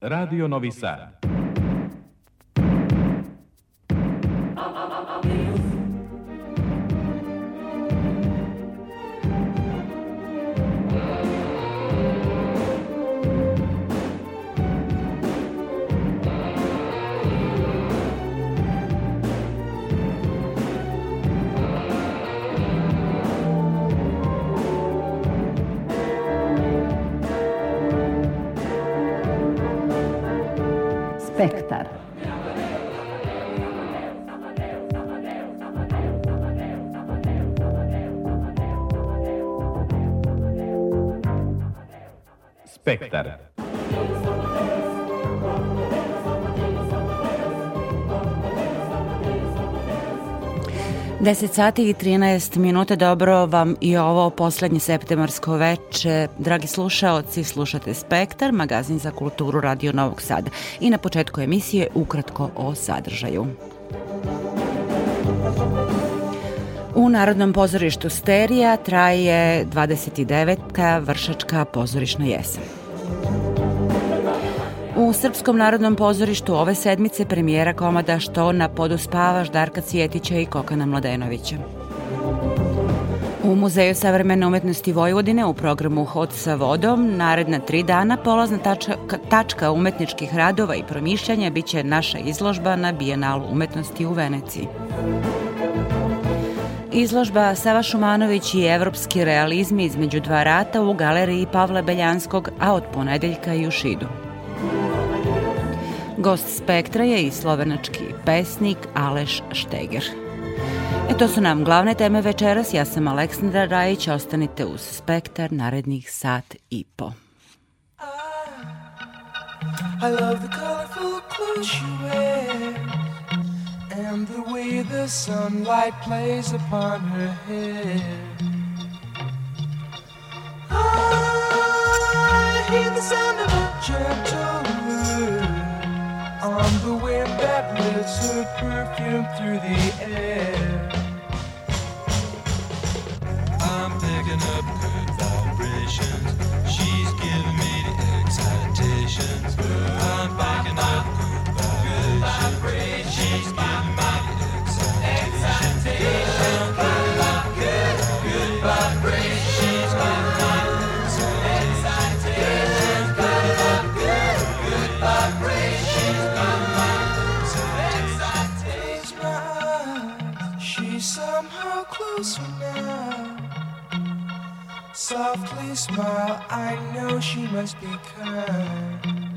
Radio Novi Sad. Spektar. Spektar. 10 sati i 13 minuta, dobro vam i ovo poslednje septemarsko veče. Dragi slušaoci, slušate Spektar, magazin za kulturu Radio Novog Sada. I na početku emisije ukratko o sadržaju. U Narodnom pozorištu Sterija traje 29. vršačka pozorišna jesen. U Srpskom narodnom pozorištu ove sedmice premijera komada Što na podu spavaš Darka Cijetića i Kokana Mladenovića. U Muzeju savremene umetnosti Vojvodine u programu Hod sa vodom naredna tri dana polazna tačka, tačka umetničkih radova i promišljanja biće naša izložba na Bijenalu umetnosti u Veneciji. Izložba Sava Šumanović i evropski realizmi između dva rata u galeriji Pavla Beljanskog, a od ponedeljka i u Šidu. Gost spektra je i slovenački pesnik Aleš Šteger. E to su nam glavne teme večeras. Ja sam Aleksandra Rajić. Ostanite uz spektar narednih sat i po. I love the colorful clothes you wear And the way the sunlight plays upon her hair I hear the sound of a gentle on the wind that lifts her perfume through the air. I'm picking up good vibrations. She's giving me the excitations. I'm picking up good vibrations. She's giving closer now. Softly smile, I know she must be kind.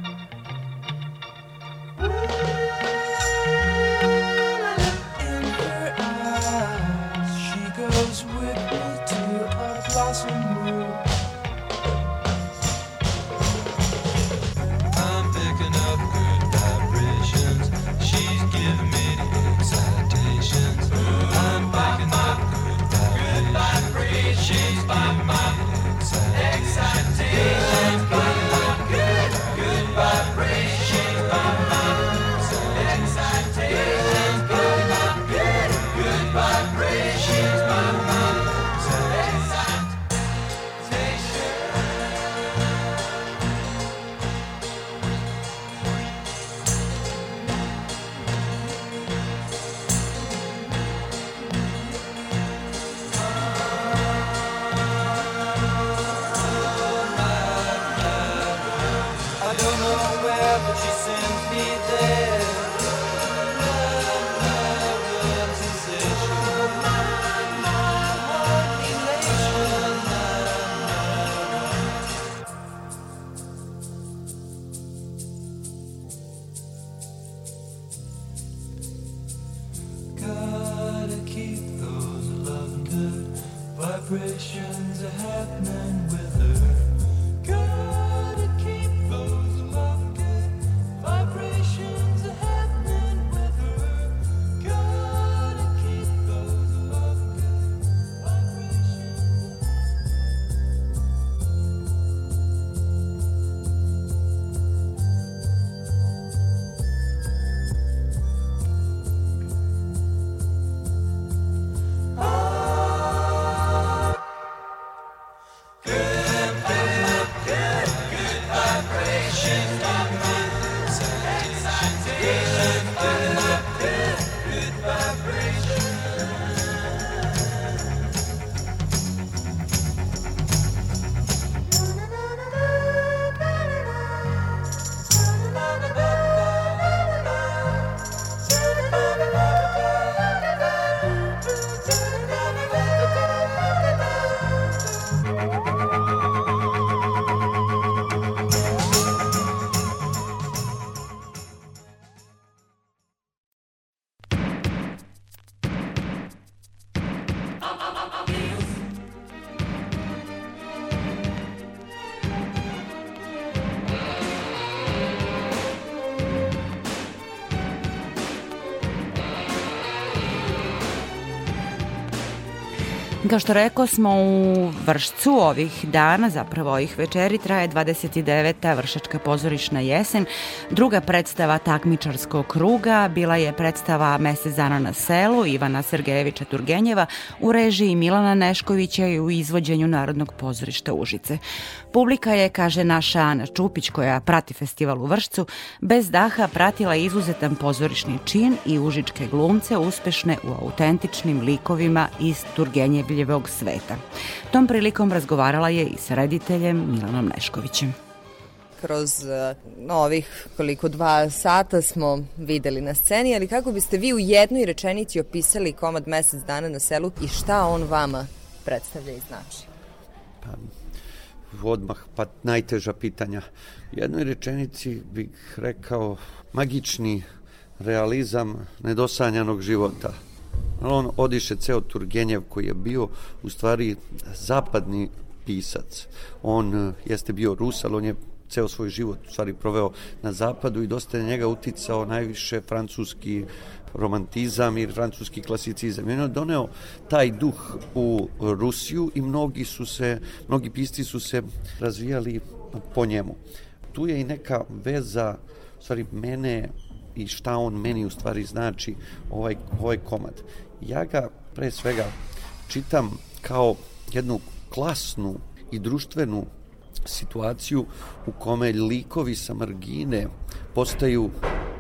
Kao što rekao smo u Vršcu ovih dana, zapravo ovih večeri, traje 29. Vršačka pozorišna jesen. Druga predstava takmičarskog kruga bila je predstava Mesec dana na selu Ivana Sergejevića Turgenjeva u režiji Milana Neškovića i u izvođenju Narodnog pozorišta Užice. Publika je, kaže naša Ana Čupić, koja prati festival u Vršcu, bez daha pratila izuzetan pozorišni čin i užičke glumce uspešne u autentičnim likovima iz Turgenjevljevog sveta. Tom prilikom razgovarala je i sa rediteljem Milanom Neškovićem kroz uh, ovih koliko dva sata smo videli na sceni, ali kako biste vi u jednoj rečenici opisali komad mesec dana na selu i šta on vama predstavlja i znači? Pa, odmah, pa najteža pitanja. U jednoj rečenici bih rekao magični realizam nedosanjanog života. On odiše ceo Turgenjev koji je bio u stvari zapadni pisac. On eh, jeste bio Rus, ali on je ceo svoj život u stvari proveo na zapadu i dosta je njega uticao najviše francuski romantizam i francuski klasicizam. I on je doneo taj duh u Rusiju i mnogi su se, mnogi pisci su se razvijali po njemu. Tu je i neka veza, u stvari mene i šta on meni u stvari znači ovaj, ovaj komad. Ja ga pre svega čitam kao jednu klasnu i društvenu situaciju u kome likovi sa margine postaju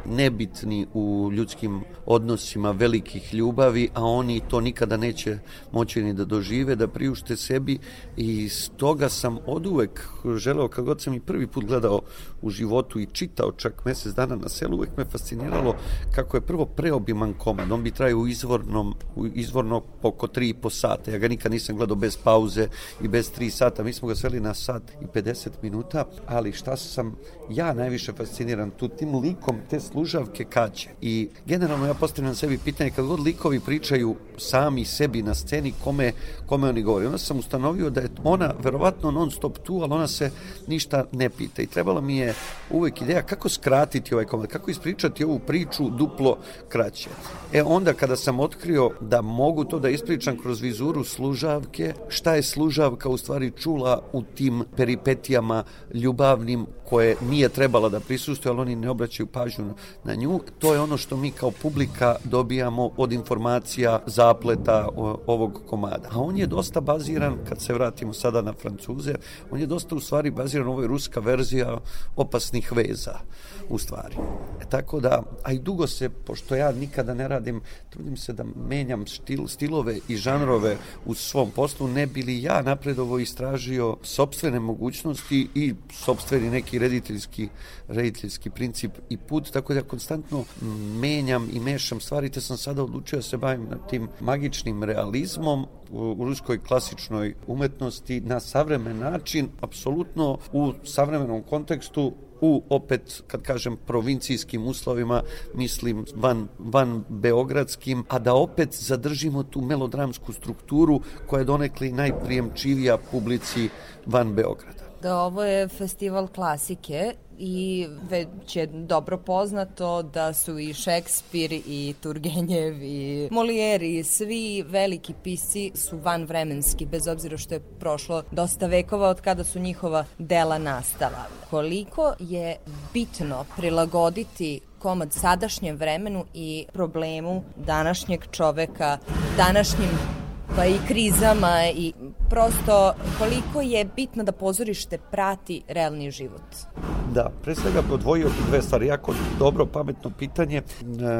nebitni u ljudskim odnosima velikih ljubavi, a oni to nikada neće moći ni da dožive, da priušte sebi i stoga sam od uvek želeo, kad god sam i prvi put gledao u životu i čitao čak mesec dana na selu, uvek me fasciniralo kako je prvo preobiman komad. On bi trajao u izvornom, u izvorno oko 3,5 sata. Ja ga nikad nisam gledao bez pauze i bez 3 sata. Mi smo ga sveli na sat i 50 minuta, ali šta sam ja najviše fasciniran tu tim likom te služavke kaće. I generalno ja postavljam sebi pitanje kad god likovi pričaju sami sebi na sceni kome, kome oni govore. Onda sam ustanovio da je ona verovatno non stop tu, ali ona se ništa ne pita. I trebala mi je uvek ideja kako skratiti ovaj komad, kako ispričati ovu priču duplo kraće. E onda kada sam otkrio da mogu to da ispričam kroz vizuru služavke, šta je služavka u stvari čula u tim peripetijama ljubavnim koje nije trebala da prisustuje, ali oni ne obraćaju pažnju na nju. To je ono što mi kao publika dobijamo od informacija zapleta ovog komada. A on je dosta baziran, kad se vratimo sada na Francuze, on je dosta u stvari baziran, ovo je ruska verzija opasnih veza u stvari. E, tako da, a i dugo se, pošto ja nikada ne radim, trudim se da menjam stil, stilove i žanrove u svom poslu, ne bili ja napredovo istražio sobstvene mogućnosti i sobstveni neki rediteljski, rediteljski princip i put, tako da konstantno menjam i mešam stvari, te sam sada odlučio da se bavim na tim magičnim realizmom u, u ruskoj klasičnoj umetnosti na savremen način, apsolutno u savremenom kontekstu u opet kad kažem provincijskim uslovima mislim van, van beogradskim a da opet zadržimo tu melodramsku strukturu koja je donekli najprijemčivija publici van Beograda. Da ovo je festival klasike i već je dobro poznato da su i Šekspir i Turgenjev i Molière i svi veliki pisci su vanvremenski, bez obzira što je prošlo dosta vekova od kada su njihova dela nastala. Koliko je bitno prilagoditi komad sadašnjem vremenu i problemu današnjeg čoveka, današnjim pa i krizama i prosto koliko je bitno da pozorište prati realni život? Da, pre svega bi odvojio dve stvari. Jako dobro, pametno pitanje. E,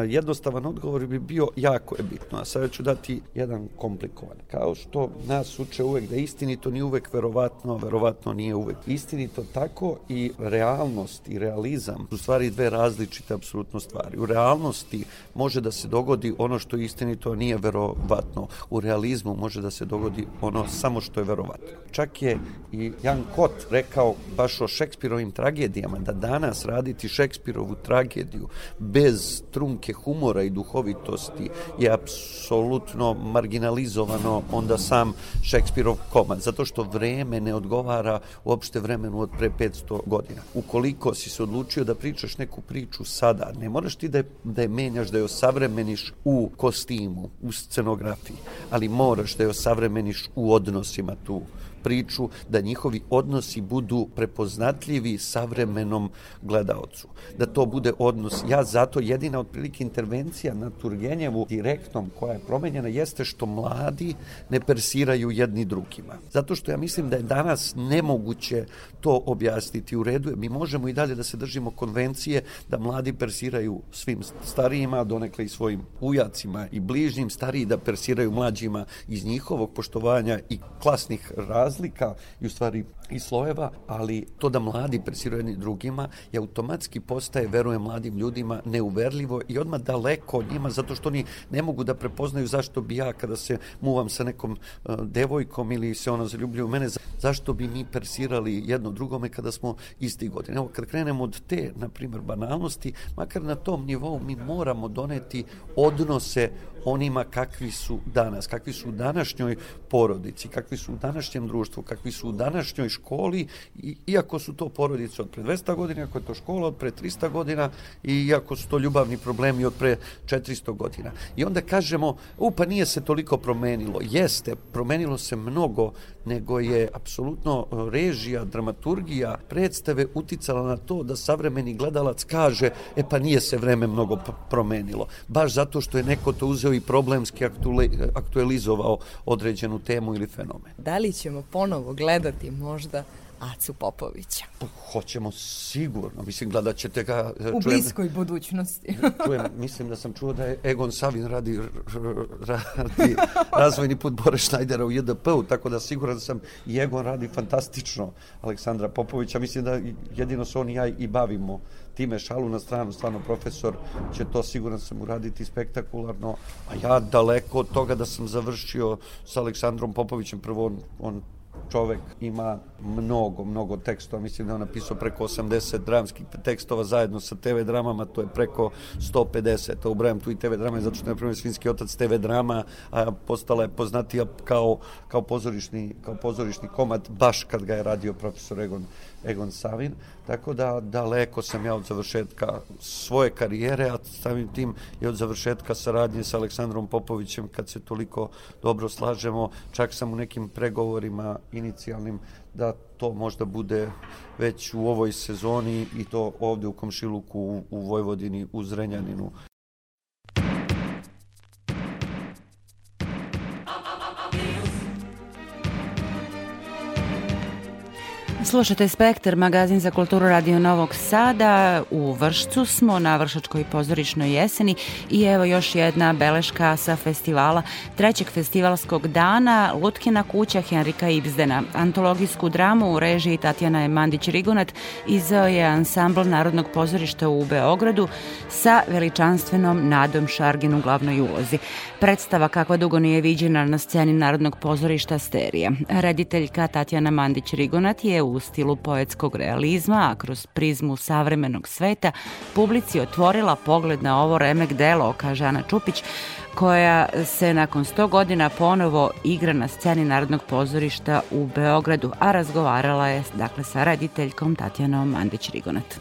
jednostavan odgovor bi bio jako je bitno, a sada ću dati jedan komplikovan. Kao što nas uče uvek da istinito nije uvek verovatno, verovatno nije uvek istinito, tako i realnost i realizam su stvari dve različite apsolutno stvari. U realnosti može da se dogodi ono što je istinito, a nije verovatno. U realizmu može da se dogodi ono samo što je verovatno. Čak je i Jan Kot rekao baš o Šekspirovim tragedijama da danas raditi Šekspirovu tragediju bez trunke humora i duhovitosti je apsolutno marginalizovano onda sam Šekspirov komad, zato što vreme ne odgovara uopšte vremenu od pre 500 godina. Ukoliko si se odlučio da pričaš neku priču sada, ne moraš ti da je, da je menjaš, da je osavremeniš u kostimu, u scenografiji, ali moraš da je osavremeniš u odnosima tu priču, da njihovi odnosi budu prepoznatljivi savremenom gledaocu. Da to bude odnos. Ja zato jedina otprilike intervencija na Turgenjevu direktnom koja je promenjena jeste što mladi ne persiraju jedni drugima. Zato što ja mislim da je danas nemoguće to objasniti u redu. Mi možemo i dalje da se držimo konvencije da mladi persiraju svim starijima, donekle i svojim ujacima i bližnjim, stariji da persiraju mlađima iz njihovog poštovanja i klasnih raz razlika i u stvari i slojeva, ali to da mladi presiraju jedni drugima je automatski postaje, verujem mladim ljudima, neuverljivo i odmah daleko od njima, zato što oni ne mogu da prepoznaju zašto bi ja kada se muvam sa nekom uh, devojkom ili se ona zaljubljuje u mene, zašto bi mi persirali jedno drugome kada smo isti godine. Evo, kad krenemo od te, na primjer, banalnosti, makar na tom nivou mi moramo doneti odnose onima kakvi su danas, kakvi su u današnjoj porodici, kakvi su u današnjem društvu, kakvi su u današnjoj školi, i, iako su to porodice od pre 200 godina, ako je to škola od pre 300 godina i iako su to ljubavni problemi od pre 400 godina. I onda kažemo, u pa nije se toliko promenilo. Jeste, promenilo se mnogo, nego je apsolutno režija, dramaturgija, predstave uticala na to da savremeni gledalac kaže, e pa nije se vreme mnogo promenilo. Baš zato što je neko to uzeo i problemski aktualizovao određenu temu ili fenomen. Da li ćemo ponovo gledati možda Acu Popovića. Pa, hoćemo sigurno. Mislim, gledat ćete ga... U čujem, bliskoj budućnosti. čujem, mislim da sam čuo da je Egon Savin radi, radi razvojni put Bore Šnajdera u JDP-u, tako da siguran sam i Egon radi fantastično Aleksandra Popovića. Mislim da jedino se on i ja i bavimo time šalu na stranu, stvarno profesor će to siguran sam uraditi spektakularno, a ja daleko od toga da sam završio sa Aleksandrom Popovićem, prvo on, on čovek ima mnogo, mnogo tekstova, mislim da je on napisao preko 80 dramskih tekstova zajedno sa TV dramama, to je preko 150, a ubrajam tu i TV drame zato što je, na primjer, Svinski otac TV drama, a postala je poznatija kao, kao, pozorišni, kao pozorišni komad, baš kad ga je radio profesor Egon Egon Savin, tako da daleko sam ja od završetka svoje karijere, a samim tim i od završetka saradnje sa Aleksandrom Popovićem kad se toliko dobro slažemo, čak sam u nekim pregovorima inicijalnim da to možda bude već u ovoj sezoni i to ovde u Komšiluku u, Vojvodini u Zrenjaninu Slušate Spektar, magazin za kulturu Radio Novog Sada. U Vršcu smo na Vršačkoj pozorišnoj jeseni i evo još jedna beleška sa festivala, trećeg festivalskog dana Lutkina kuća Henrika Ibzdena. Antologijsku dramu u režiji Tatjana Mandić-Rigonat izveo je ansambl Narodnog pozorišta u Beogradu sa veličanstvenom Nadom Šargin u glavnoj ulozi. Predstava kakva dugo nije viđena na sceni Narodnog pozorišta Sterija. Rediteljka Tatjana Mandić-Rigonat je u stilu poetskog realizma, a kroz prizmu savremenog sveta, publici otvorila pogled na ovo remek delo, kaže Ana Čupić, koja se nakon 100 godina ponovo igra na sceni Narodnog pozorišta u Beogradu, a razgovarala je dakle sa rediteljkom Tatjanom Mandić-Rigonat.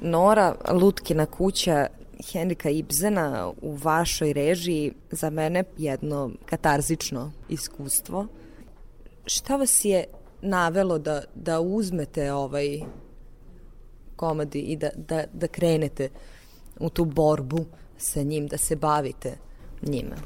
Nora Lutkina kuća Henrika Ibzena u vašoj režiji za mene jedno katarzično iskustvo. Šta vas je navelo da, da uzmete ovaj komadi i da, da, da krenete u tu borbu sa njim, da se bavite njima?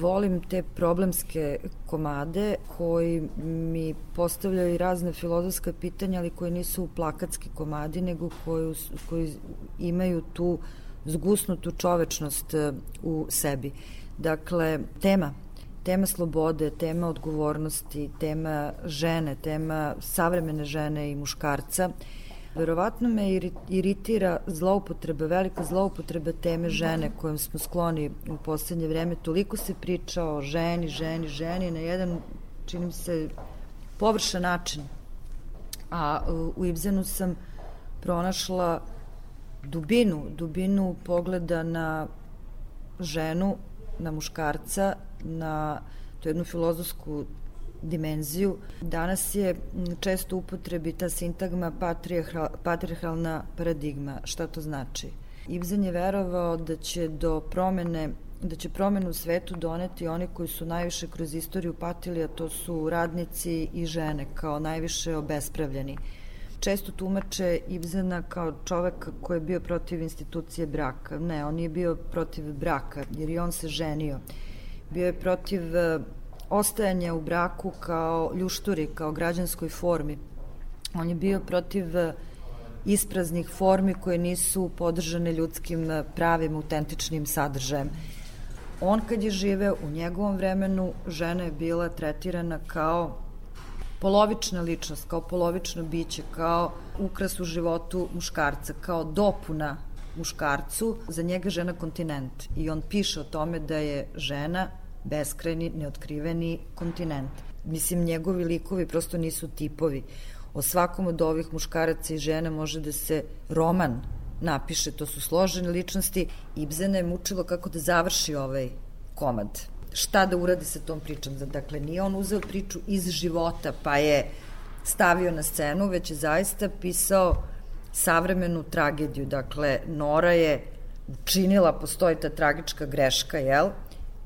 Volim te problemske komade koji mi postavljaju razne filozofske pitanja, ali koji nisu plakatski komadi, nego koji, koji imaju tu zgusnutu čovečnost e, u sebi. Dakle, tema tema slobode, tema odgovornosti, tema žene, tema savremene žene i muškarca. Verovatno me iritira zloupotreba, velika zloupotreba teme žene kojom smo skloni u poslednje vreme. Toliko se priča o ženi, ženi, ženi na jedan, činim se, površan način. A u Ibzenu sam pronašla dubinu, dubinu pogleda na ženu, na muškarca, na to jednu filozofsku dimenziju. Danas je često upotrebi ta sintagma patriarhalna paradigma. Šta to znači? Ibsen je verovao da će do promene da će promenu u svetu doneti oni koji su najviše kroz istoriju patili, a to su radnici i žene, kao najviše obespravljeni. Često tumače Ibzena kao čovek koji je bio protiv institucije braka. Ne, on je bio protiv braka, jer i on se ženio. Bio je protiv e, ostajanja u braku kao ljušturi, kao građanskoj formi. On je bio protiv e, ispraznih formi koje nisu podržane ljudskim e, pravim, autentičnim sadržajem. On kad je živeo u njegovom vremenu, žena je bila tretirana kao polovična ličnost, kao polovično biće, kao ukras u životu muškarca, kao dopuna muškarcu, za njega žena kontinent. I on piše o tome da je žena beskrajni, neotkriveni kontinent. Mislim, njegovi likovi prosto nisu tipovi. O svakom od ovih muškaraca i žena može da se roman napiše, to su složene ličnosti. Ibzena je mučilo kako da završi ovaj komad. Šta da uradi sa tom pričom? Dakle, nije on uzeo priču iz života, pa je stavio na scenu, već je zaista pisao savremenu tragediju. Dakle, Nora je učinila, postoji ta tragička greška, jel?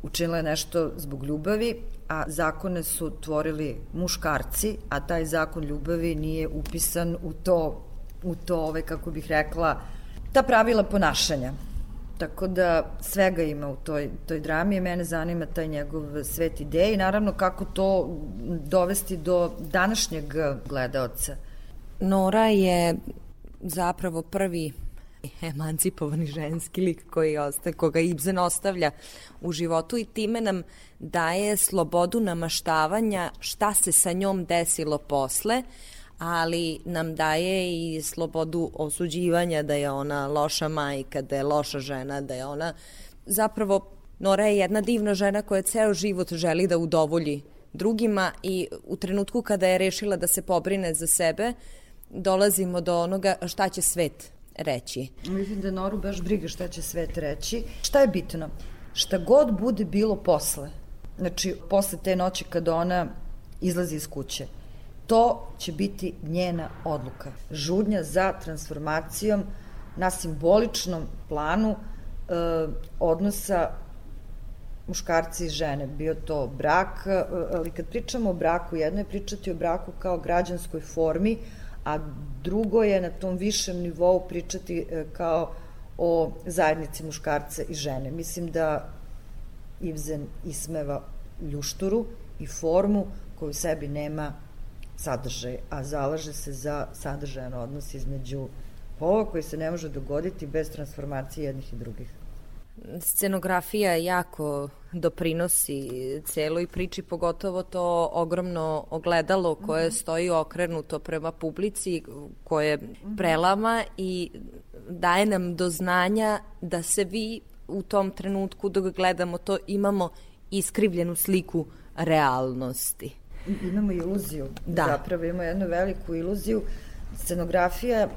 Učinila je nešto zbog ljubavi, a zakone su tvorili muškarci, a taj zakon ljubavi nije upisan u to, u to ove, ovaj, kako bih rekla, ta pravila ponašanja. Tako da svega ima u toj, toj drami i mene zanima taj njegov svet ideje i naravno kako to dovesti do današnjeg gledaoca. Nora je zapravo prvi emancipovani ženski lik koji ostaje, koga Ibsen ostavlja u životu i time nam daje slobodu namaštavanja šta se sa njom desilo posle, ali nam daje i slobodu osuđivanja da je ona loša majka, da je loša žena, da je ona zapravo Nora je jedna divna žena koja ceo život želi da udovolji drugima i u trenutku kada je rešila da se pobrine za sebe, dolazimo do onoga šta će svet reći. Mislim da Noru baš briga šta će svet reći. Šta je bitno? Šta god bude bilo posle, znači posle te noći kada ona izlazi iz kuće, to će biti njena odluka. Žudnja za transformacijom na simboličnom planu e, odnosa muškarci i žene, bio to brak, e, ali kad pričamo o braku, jedno je pričati o braku kao građanskoj formi, a drugo je na tom višem nivou pričati e, kao o zajednici muškarca i žene. Mislim da Ibsen ismeva ljušturu i formu koju sebi nema sadržaj, a zalaže se za sadržajan odnos između pola koji se ne može dogoditi bez transformacije jednih i drugih. Scenografija jako doprinosi celoj priči, pogotovo to ogromno ogledalo koje mm -hmm. stoji okrenuto prema publici, koje prelama i daje nam do znanja da se vi u tom trenutku dok gledamo to imamo iskrivljenu sliku realnosti imamo iluziju. Da. Zapravo imamo jednu veliku iluziju. Scenografija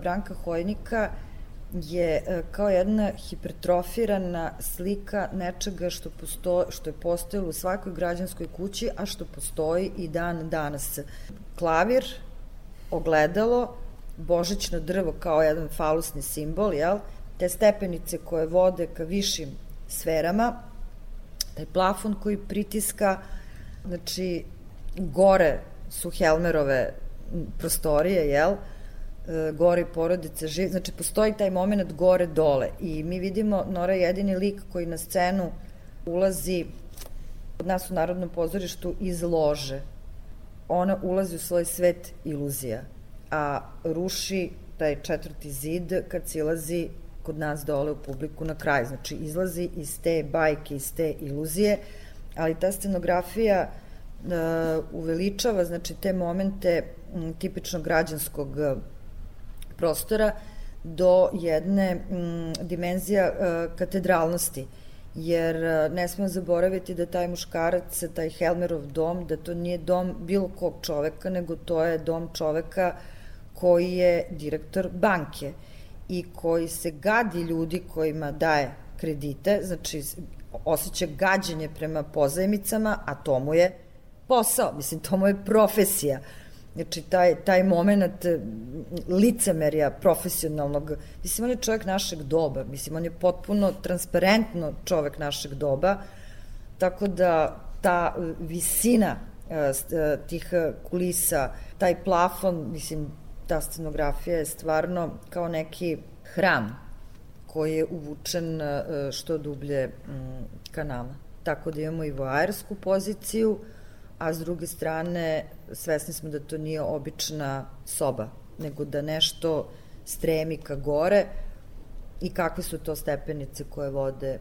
Branka Hojnika je kao jedna hipertrofirana slika nečega što, posto, što je postojalo u svakoj građanskoj kući, a što postoji i dan danas. Klavir, ogledalo, božićno drvo kao jedan falusni simbol, jel? te stepenice koje vode ka višim sferama, taj plafon koji pritiska Znači, gore su Helmerove prostorije, jel? E, gore porodice žive, znači postoji taj moment gore-dole i mi vidimo Nora je jedini lik koji na scenu ulazi od nas u Narodnom pozorištu iz lože. Ona ulazi u svoj svet iluzija, a ruši taj četvrti zid kad silazi kod nas dole u publiku na kraj. Znači, izlazi iz te bajke, iz te iluzije, ali ta scenografija uh, uveličava znači te momente m, tipično građanskog prostora do jedne m, dimenzija uh, katedralnosti jer e, ne smemo zaboraviti da taj muškarac, taj Helmerov dom, da to nije dom bilo kog čoveka, nego to je dom čoveka koji je direktor banke i koji se gadi ljudi kojima daje kredite, znači osjeća gađenje prema pozajmicama, a to mu je posao, mislim, to mu je profesija. Znači, taj, taj moment eh, licemerja profesionalnog, mislim, on je čovjek našeg doba, mislim, on je potpuno transparentno čovjek našeg doba, tako da ta eh, visina eh, tih kulisa, taj plafon, mislim, ta scenografija je stvarno kao neki hram koji je uvučen što dublje mm, kanala. Tako da imamo i voajersku poziciju, a s druge strane svesni smo da to nije obična soba, nego da nešto stremi ka gore i kakve su to stepenice koje vode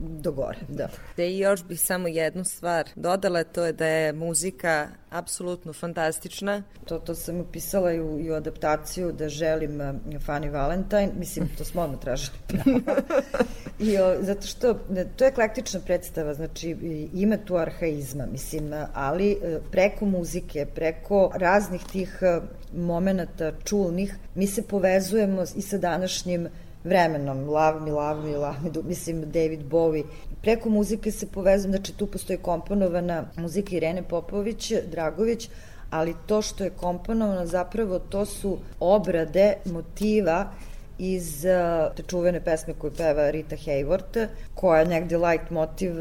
do gore, da. Da i još bih samo jednu stvar dodala, to je da je muzika apsolutno fantastična. To, to sam upisala i u, i u adaptaciju da želim Fanny Valentine, mislim, to smo odmah tražili I, o, zato što to je eklektična predstava, znači ima tu arhaizma, mislim, ali e, preko muzike, preko raznih tih e, momenta čulnih, mi se povezujemo i sa današnjim vremenom, Love Me, Love Me, Love Me, mislim David Bowie. Preko muzike se povezujem, znači tu postoji komponovana muzika Irene Popović, Dragović, ali to što je komponovano zapravo to su obrade motiva iz uh, te čuvene pesme koju peva Rita Hayworth, koja je negde light motiv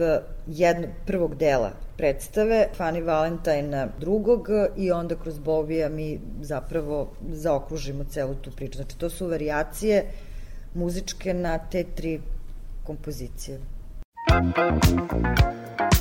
jednog prvog dela predstave, Fanny Valentine drugog i onda kroz Bovija mi zapravo zaokružimo celu tu priču. Znači to su variacije muzičke na te tri kompozicije. never mind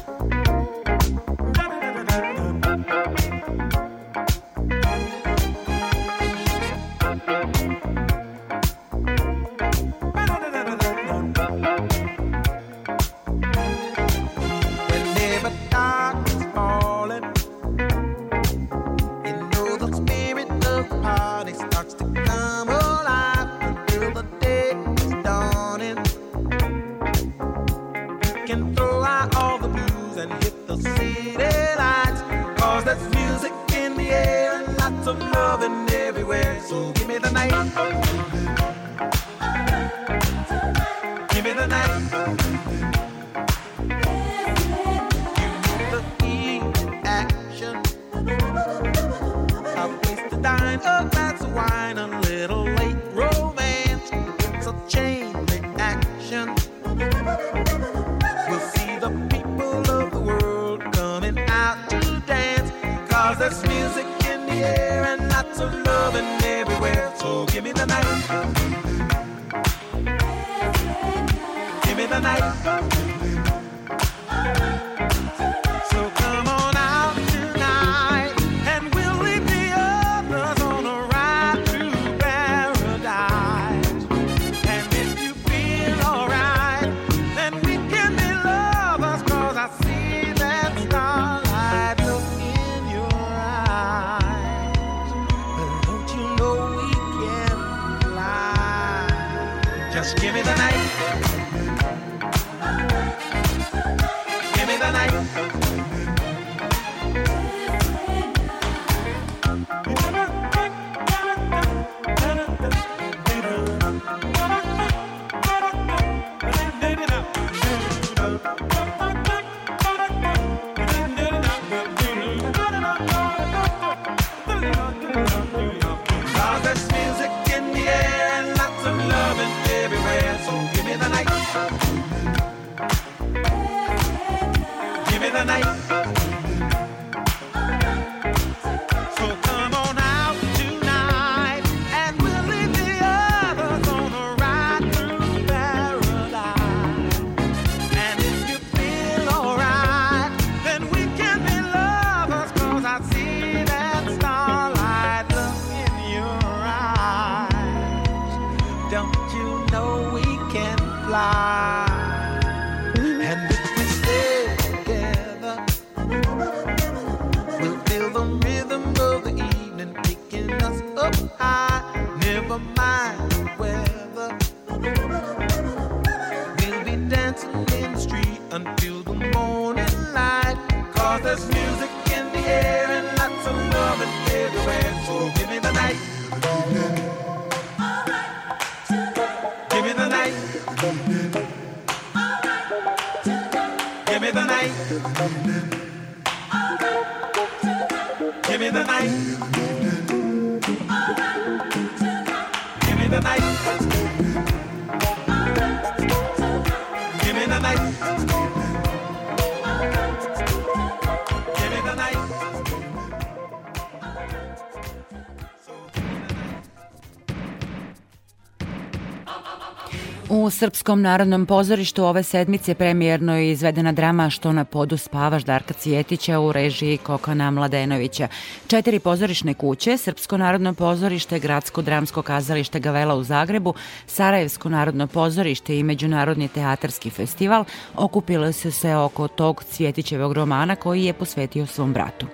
Srpskom narodnom pozorištu ove sedmice premijerno je izvedena drama Što na podu spavaš Darka Cijetića u režiji Kokana Mladenovića. Četiri pozorišne kuće, Srpsko narodno pozorište, Gradsko dramsko kazalište Gavela u Zagrebu, Sarajevsko narodno pozorište i Međunarodni teatarski festival okupile su se oko tog Cvjetićevog romana koji je posvetio svom bratu.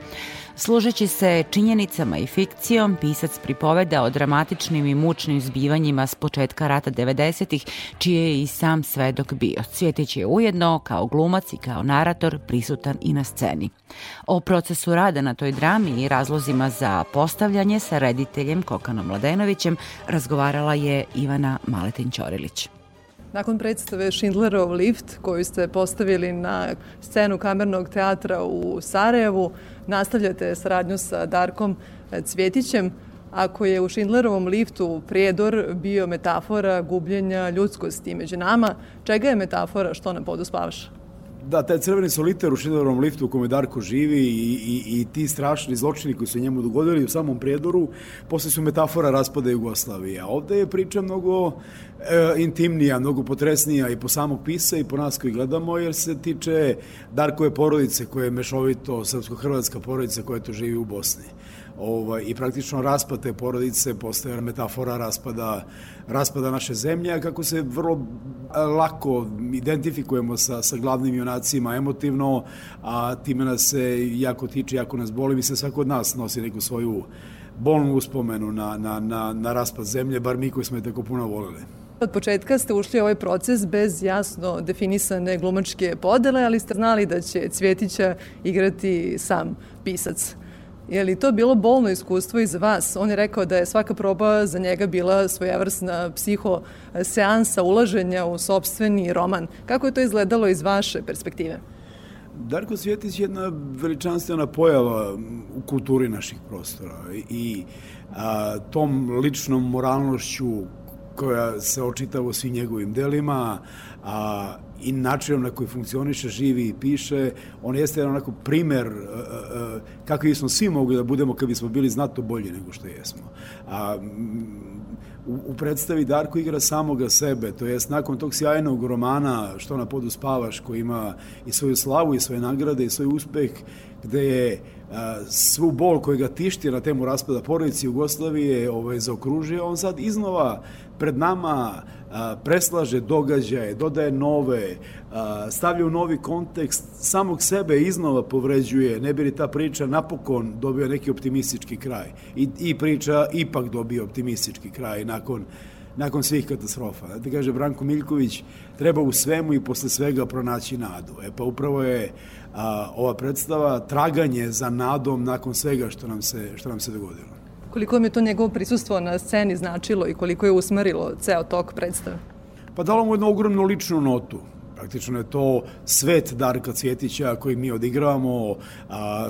Služeći se činjenicama i fikcijom, pisac pripoveda o dramatičnim i mučnim zbivanjima s početka rata 90-ih, čije je i sam svedok bio. Cvjetić je ujedno, kao glumac i kao narator, prisutan i na sceni. O procesu rada na toj drami i razlozima za postavljanje sa rediteljem Kokanom Mladenovićem razgovarala je Ivana Maletin-Ćorilić. Nakon predstave Schindlerov lift koju ste postavili na scenu kamernog teatra u Sarajevu, nastavljate saradnju sa Darkom Cvjetićem. Ako je u Schindlerovom liftu prijedor bio metafora gubljenja ljudskosti među nama, čega je metafora što na podu spavaš? Da, taj crveni soliter u Schindlerovom liftu u kome Darko živi i, i, i ti strašni zločini koji su njemu dogodili u samom prijedoru, posle su metafora raspada Jugoslavije. A ovde je priča mnogo e, intimnija, mnogo potresnija i po samog pisa i po nas koji gledamo, jer se tiče Darkove porodice koje je mešovito srpsko-hrvatska porodica koja to živi u Bosni ovaj, i praktično raspad te porodice postaje metafora raspada, raspada naše zemlje, kako se vrlo lako identifikujemo sa, sa glavnim junacima emotivno, a time nas se jako tiče, jako nas boli, mislim svako od nas nosi neku svoju bolnu uspomenu na, na, na, na raspad zemlje, bar mi koji smo je tako puno volili. Od početka ste ušli u ovaj proces bez jasno definisane glumačke podele, ali ste znali da će Cvjetića igrati sam pisac. Je li to bilo bolno iskustvo i za vas? On je rekao da je svaka proba za njega bila svojevrsna psiho seansa ulaženja u sobstveni roman. Kako je to izgledalo iz vaše perspektive? Darko Svjetić je jedna veličanstvena pojava u kulturi naših prostora i a, tom ličnom moralnošću koja se očitava u svim njegovim delima, a i načinom na koji funkcioniše, živi i piše, on jeste jedan onako primer uh, uh, kakvi smo svi mogli da budemo kad bismo bili znato bolji nego što jesmo. A, u, u predstavi Darko igra samoga sebe, to jest nakon tog sjajnog romana Što na podu spavaš, koji ima i svoju slavu i svoje nagrade i svoj uspeh, gde je a, svu bol koja ga tišti na temu raspada porodice Jugoslavije ovaj, zaokružio, on sad iznova pred nama a, preslaže događaje, dodaje nove, a, stavlja u novi kontekst, samog sebe iznova povređuje, ne bi li ta priča napokon dobio neki optimistički kraj. I, i priča ipak dobio optimistički kraj nakon nakon svih katastrofa. Da kaže Branko Miljković, treba u svemu i posle svega pronaći nadu. E pa upravo je a, ova predstava traganje za nadom nakon svega što nam se, što nam se dogodilo. Koliko vam je to njegovo prisustvo na sceni značilo i koliko je usmerilo ceo tok predstave? Pa dalo mu jednu ogromnu ličnu notu. Praktično je to svet Darka Cvjetića koji mi odigravamo,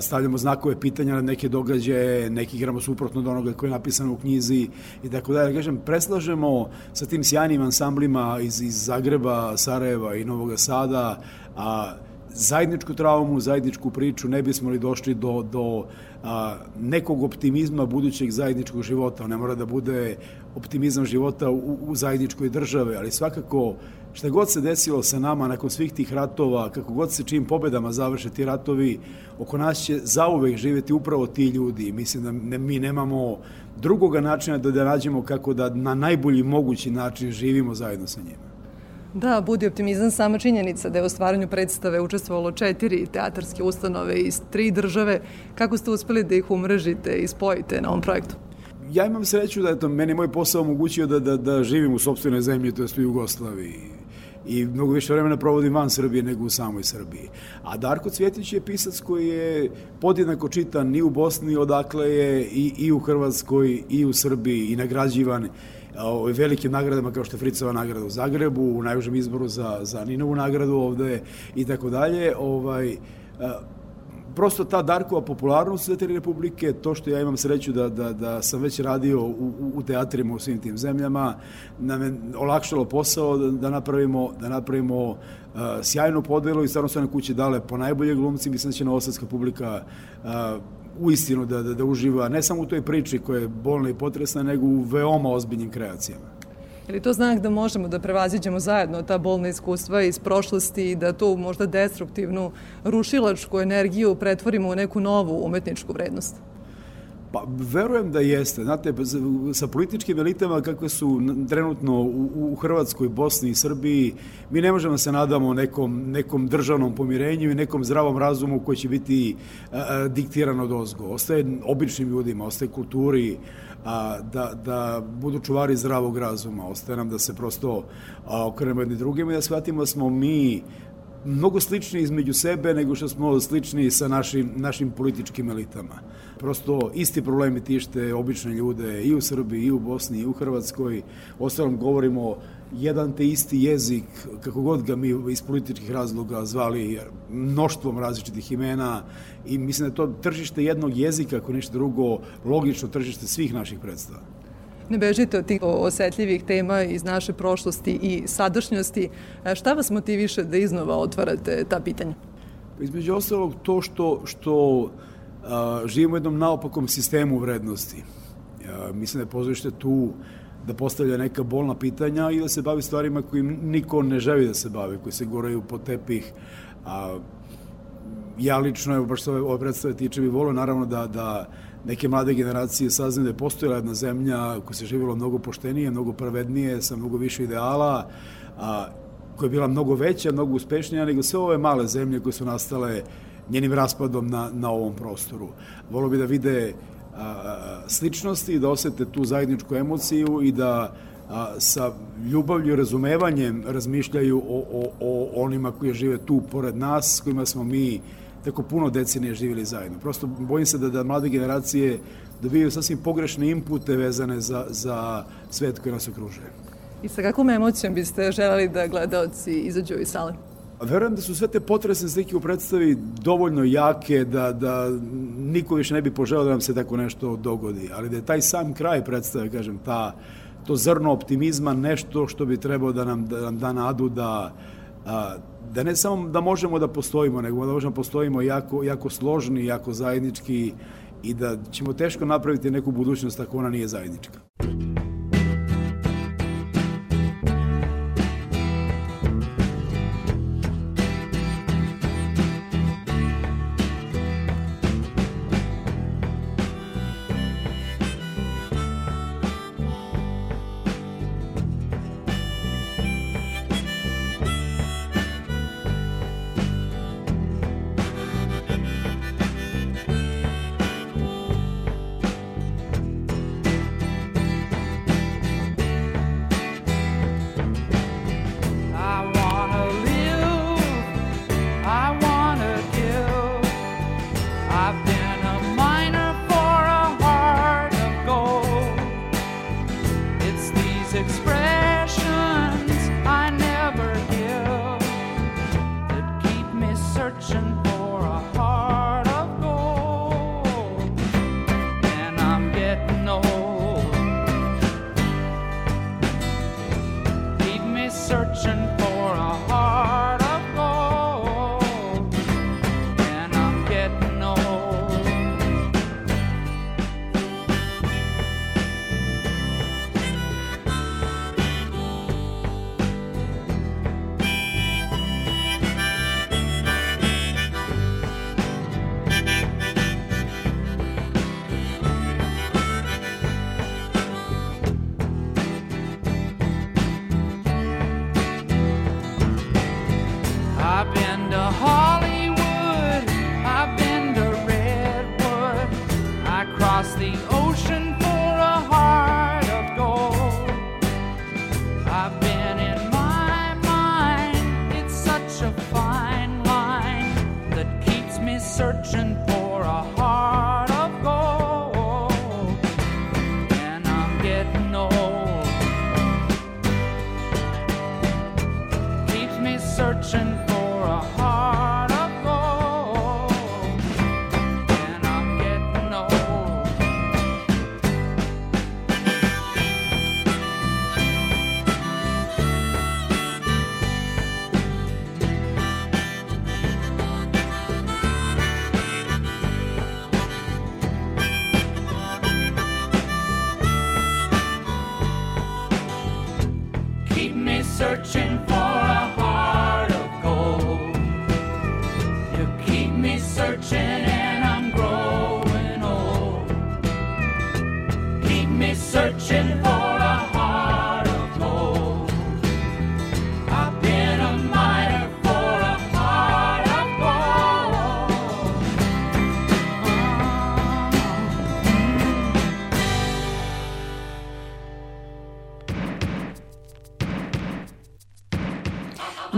stavljamo znakove pitanja na neke događaje, neki igramo suprotno od onoga koje je napisano u knjizi i tako dalje. Kažem, preslažemo sa tim sjajnim ansamblima iz, iz Zagreba, Sarajeva i Novog Sada, a zajedničku traumu, zajedničku priču, ne bismo li došli do, do a, nekog optimizma budućeg zajedničkog života. Ne mora da bude optimizam života u, u zajedničkoj države, ali svakako šta god se desilo sa nama nakon svih tih ratova, kako god se čim pobedama završe ti ratovi, oko nas će zauvek živeti upravo ti ljudi. Mislim da ne, mi nemamo drugoga načina da da nađemo kako da na najbolji mogući način živimo zajedno sa njima. Da, budi optimizam sama činjenica da je u stvaranju predstave učestvovalo četiri teatarske ustanove iz tri države. Kako ste uspeli da ih umrežite i spojite na ovom projektu? Ja imam sreću da je to meni moj posao omogućio da, da, da živim u sobstvenoj zemlji, to je u Jugoslaviji. i mnogo više vremena provodim van Srbije nego u samoj Srbiji. A Darko Cvjetić je pisac koji je podjednako čitan i u Bosni, odakle je i, i u Hrvatskoj i u Srbiji i nagrađivan velikim nagradama kao što je Fricova nagrada u Zagrebu, u najužem izboru za, za Ninovu nagradu ovde i tako dalje. Ovaj, prosto ta Darkova popularnost za Republike, to što ja imam sreću da, da, da sam već radio u, u teatrima u svim tim zemljama, nam je olakšalo posao da, da napravimo, da napravimo uh, sjajnu podelu i stvarno su na kuće dale po najbolje glumci, mislim da će novosadska publika uh, u istinu da, da, da uživa ne samo u toj priči koja je bolna i potresna, nego u veoma ozbiljnim kreacijama. Je li to znak da možemo da prevaziđemo zajedno ta bolna iskustva iz prošlosti i da tu možda destruktivnu rušilačku energiju pretvorimo u neku novu umetničku vrednost? Pa, verujem da jeste. Znate, sa političkim elitama kakve su trenutno u, u Hrvatskoj, Bosni i Srbiji, mi ne možemo da se nadamo nekom, nekom državnom pomirenju i nekom zdravom razumu koji će biti a, a, diktiran od ozgo. Ostaje običnim ljudima, ostaje kulturi, a, da, da budu čuvari zdravog razuma. Ostaje nam da se prosto a, okrenemo jedni drugima i da shvatimo da smo mi mnogo slični između sebe nego što smo slični sa našim, našim političkim elitama. Prosto isti problemi tište obične ljude i u Srbiji, i u Bosni, i u Hrvatskoj. Ostalom govorimo jedan te isti jezik, kako god ga mi iz političkih razloga zvali mnoštvom različitih imena i mislim da je to tržište jednog jezika, ako ništa drugo, logično tržište svih naših predstava. Ne bežite od tih osetljivih tema iz naše prošlosti i sadašnjosti. E, šta vas motiviše da iznova otvarate ta pitanja? Između ostalog to što, što a, živimo u jednom naopakom sistemu vrednosti. A, mislim da je pozorište tu da postavlja neka bolna pitanja i da se bavi stvarima kojim niko ne želi da se bavi, koji se goraju po tepih. A, ja lično, evo baš se ove, predstave tiče, bi volio naravno da, da neke mlade generacije saznaju da je postojala jedna zemlja koja se živjela mnogo poštenije, mnogo pravednije, sa mnogo više ideala, a, koja je bila mnogo veća, mnogo uspešnija nego sve ove male zemlje koje su nastale njenim raspadom na, na ovom prostoru. Volio bi da vide a, sličnosti, da osete tu zajedničku emociju i da a, sa ljubavlju i razumevanjem razmišljaju o, o, o onima koji žive tu pored nas, s kojima smo mi tako puno decenije živjeli zajedno. Prosto bojim se da, da mlade generacije dobijaju sasvim pogrešne impute vezane za, za svet koji nas okružuje. I sa kakvom emocijom biste želeli da gledalci izađu iz sale? Verujem da su sve te potresne slike u predstavi dovoljno jake da, da niko više ne bi poželao da nam se tako nešto dogodi, ali da je taj sam kraj predstave, kažem, ta, to zrno optimizma nešto što bi trebao da nam da, nam da nadu da a, da ne samo da možemo da postojimo, nego da možemo da postojimo jako, jako složni, jako zajednički i da ćemo teško napraviti neku budućnost ako ona nije zajednička.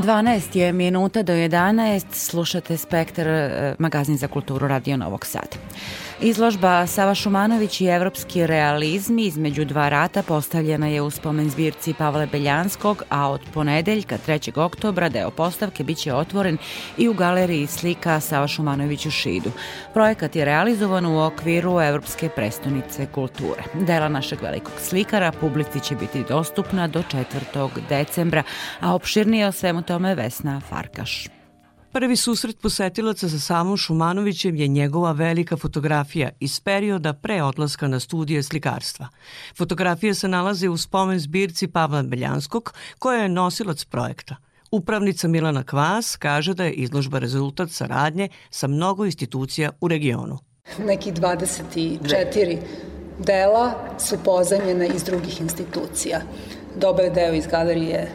12 je minuta do 11, slušate Spektar, eh, magazin za kulturu Radio Novog Sada. Izložba Sava Šumanović i evropski realizmi između dva rata postavljena je u spomen zbirci Pavle Beljanskog, a od ponedeljka 3. oktobra deo postavke biće otvoren i u galeriji slika Sava Šumanović u Šidu. Projekat je realizovan u okviru Evropske prestonice kulture. Dela našeg velikog slikara publici će biti dostupna do 4. decembra, a opširnije o svemu tome Vesna Farkaš. Prvi susret posetilaca sa samom Šumanovićem je njegova velika fotografija iz perioda pre odlaska na studije slikarstva. Fotografije se nalaze u spomen zbirci Pavla Beljanskog, koja je nosilac projekta. Upravnica Milana Kvas kaže da je izložba rezultat saradnje sa mnogo institucija u regionu. Neki 24 dela su pozajmljena iz drugih institucija. Dobar deo iz galerije e,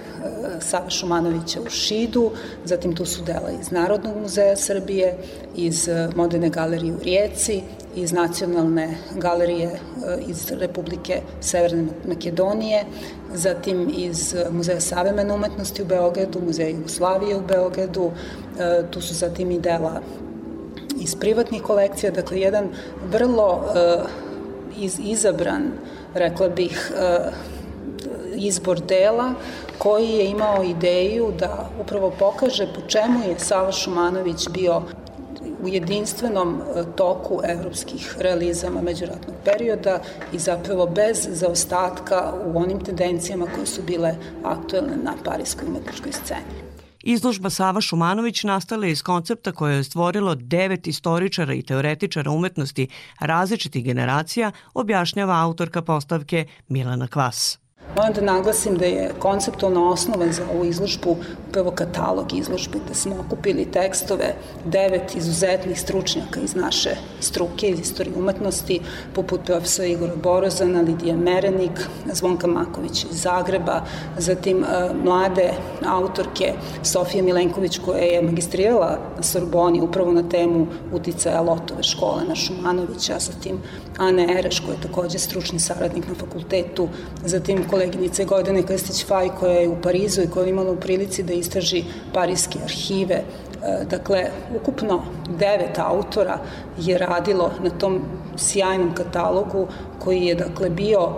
Sava Šumanovića u Šidu, zatim tu su dela iz Narodnog muzeja Srbije, iz e, Moderne galerije u Rijeci, iz Nacionalne galerije e, iz Republike Severne Makedonije, zatim iz Muzeja savremene umetnosti u Beogradu, Muzeja Jugoslavije u Beogradu, tu su zatim i dela iz privatnih kolekcija, dakle jedan vrlo iz, izabran, rekla bih, izbor dela koji je imao ideju da upravo pokaže po čemu je Sava Šumanović bio u jedinstvenom e, toku evropskih realizama međuratnog perioda i zapravo bez zaostatka u onim tendencijama koje su bile aktuelne na parijskoj umetničkoj sceni. Izložba Sava Šumanović nastala je iz koncepta koje je stvorilo devet istoričara i teoretičara umetnosti različitih generacija, objašnjava autorka postavke Milana Kvas. Moram da naglasim da je konceptualna osnova za ovu izložbu upravo katalog izložbe, da smo okupili tekstove devet izuzetnih stručnjaka iz naše struke, iz istorije umetnosti, poput profesora Igora Borozana, Lidija Merenik, Zvonka Maković iz Zagreba, zatim e, mlade autorke Sofija Milenković koja je magistrirala na Sorboni upravo na temu uticaja Lotove škole na Šumanovića, zatim Ane Ereš koja je takođe stručni saradnik na fakultetu, zatim koleginice Gordane Krstić-Faj koja je u Parizu i koja je imala u prilici da istraži parijske arhive. E, dakle, ukupno devet autora je radilo na tom sjajnom katalogu koji je dakle bio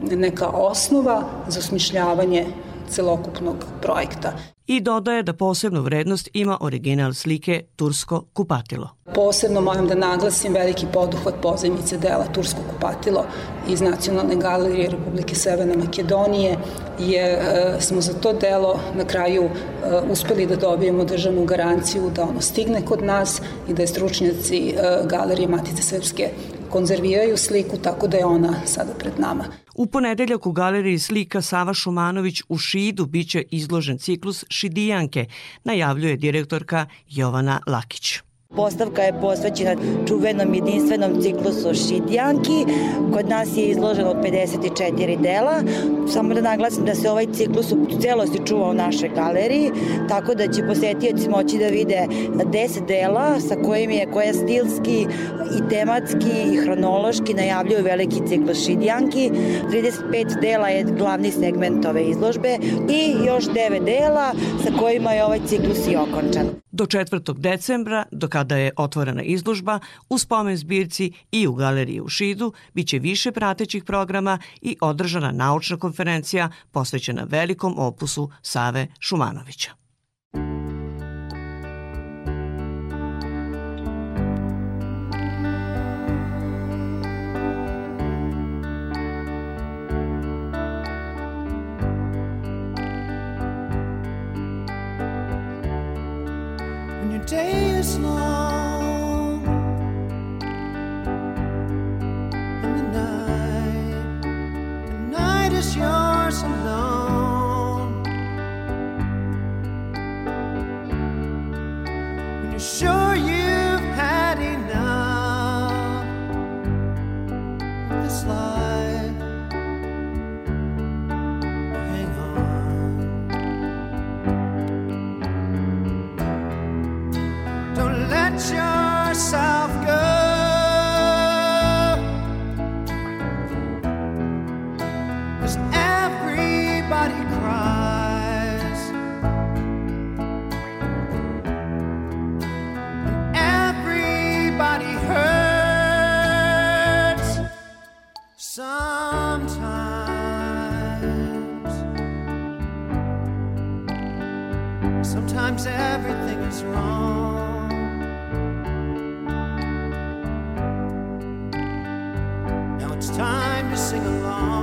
neka osnova za osmišljavanje celokupnog projekta i dodaje da posebnu vrednost ima original slike Tursko kupatilo. Posebno moram da naglasim veliki poduhvat pozajmice dela Tursko kupatilo iz Nacionalne galerije Republike Severne Makedonije, jer e, smo za to delo na kraju e, uspeli da dobijemo državnu garanciju da ono stigne kod nas i da je stručnjaci e, Galerije Matice Srpske konzerviraju sliku, tako da je ona sada pred nama. U ponedeljak u galeriji slika Sava Šumanović u Šidu biće izložen ciklus Šidijanke, najavljuje direktorka Jovana Lakić. Postavka je posvećena čuvenom jedinstvenom ciklusu Šidjanki. Kod nas je izloženo 54 dela. Samo da naglasim da se ovaj ciklus u celosti čuva u našoj galeriji, tako da će posetioci moći da vide 10 dela sa kojim je koja stilski i tematski i hronološki najavljuju veliki ciklus Šidjanki. 35 dela je glavni segment ove izložbe i još 9 dela sa kojima je ovaj ciklus i okončan. Do 4. decembra, do kada je otvorena izložba, u spomen zbirci i u galeriji u Šidu biće više pratećih programa i održana naučna konferencija posvećena velikom opusu Save Šumanovića. The day is long. And the night the night is yours alone. When you're sure you've had enough of this life. yourself go. Cause everybody cries, everybody hurts sometimes. Sometimes everything. It's time to sing along.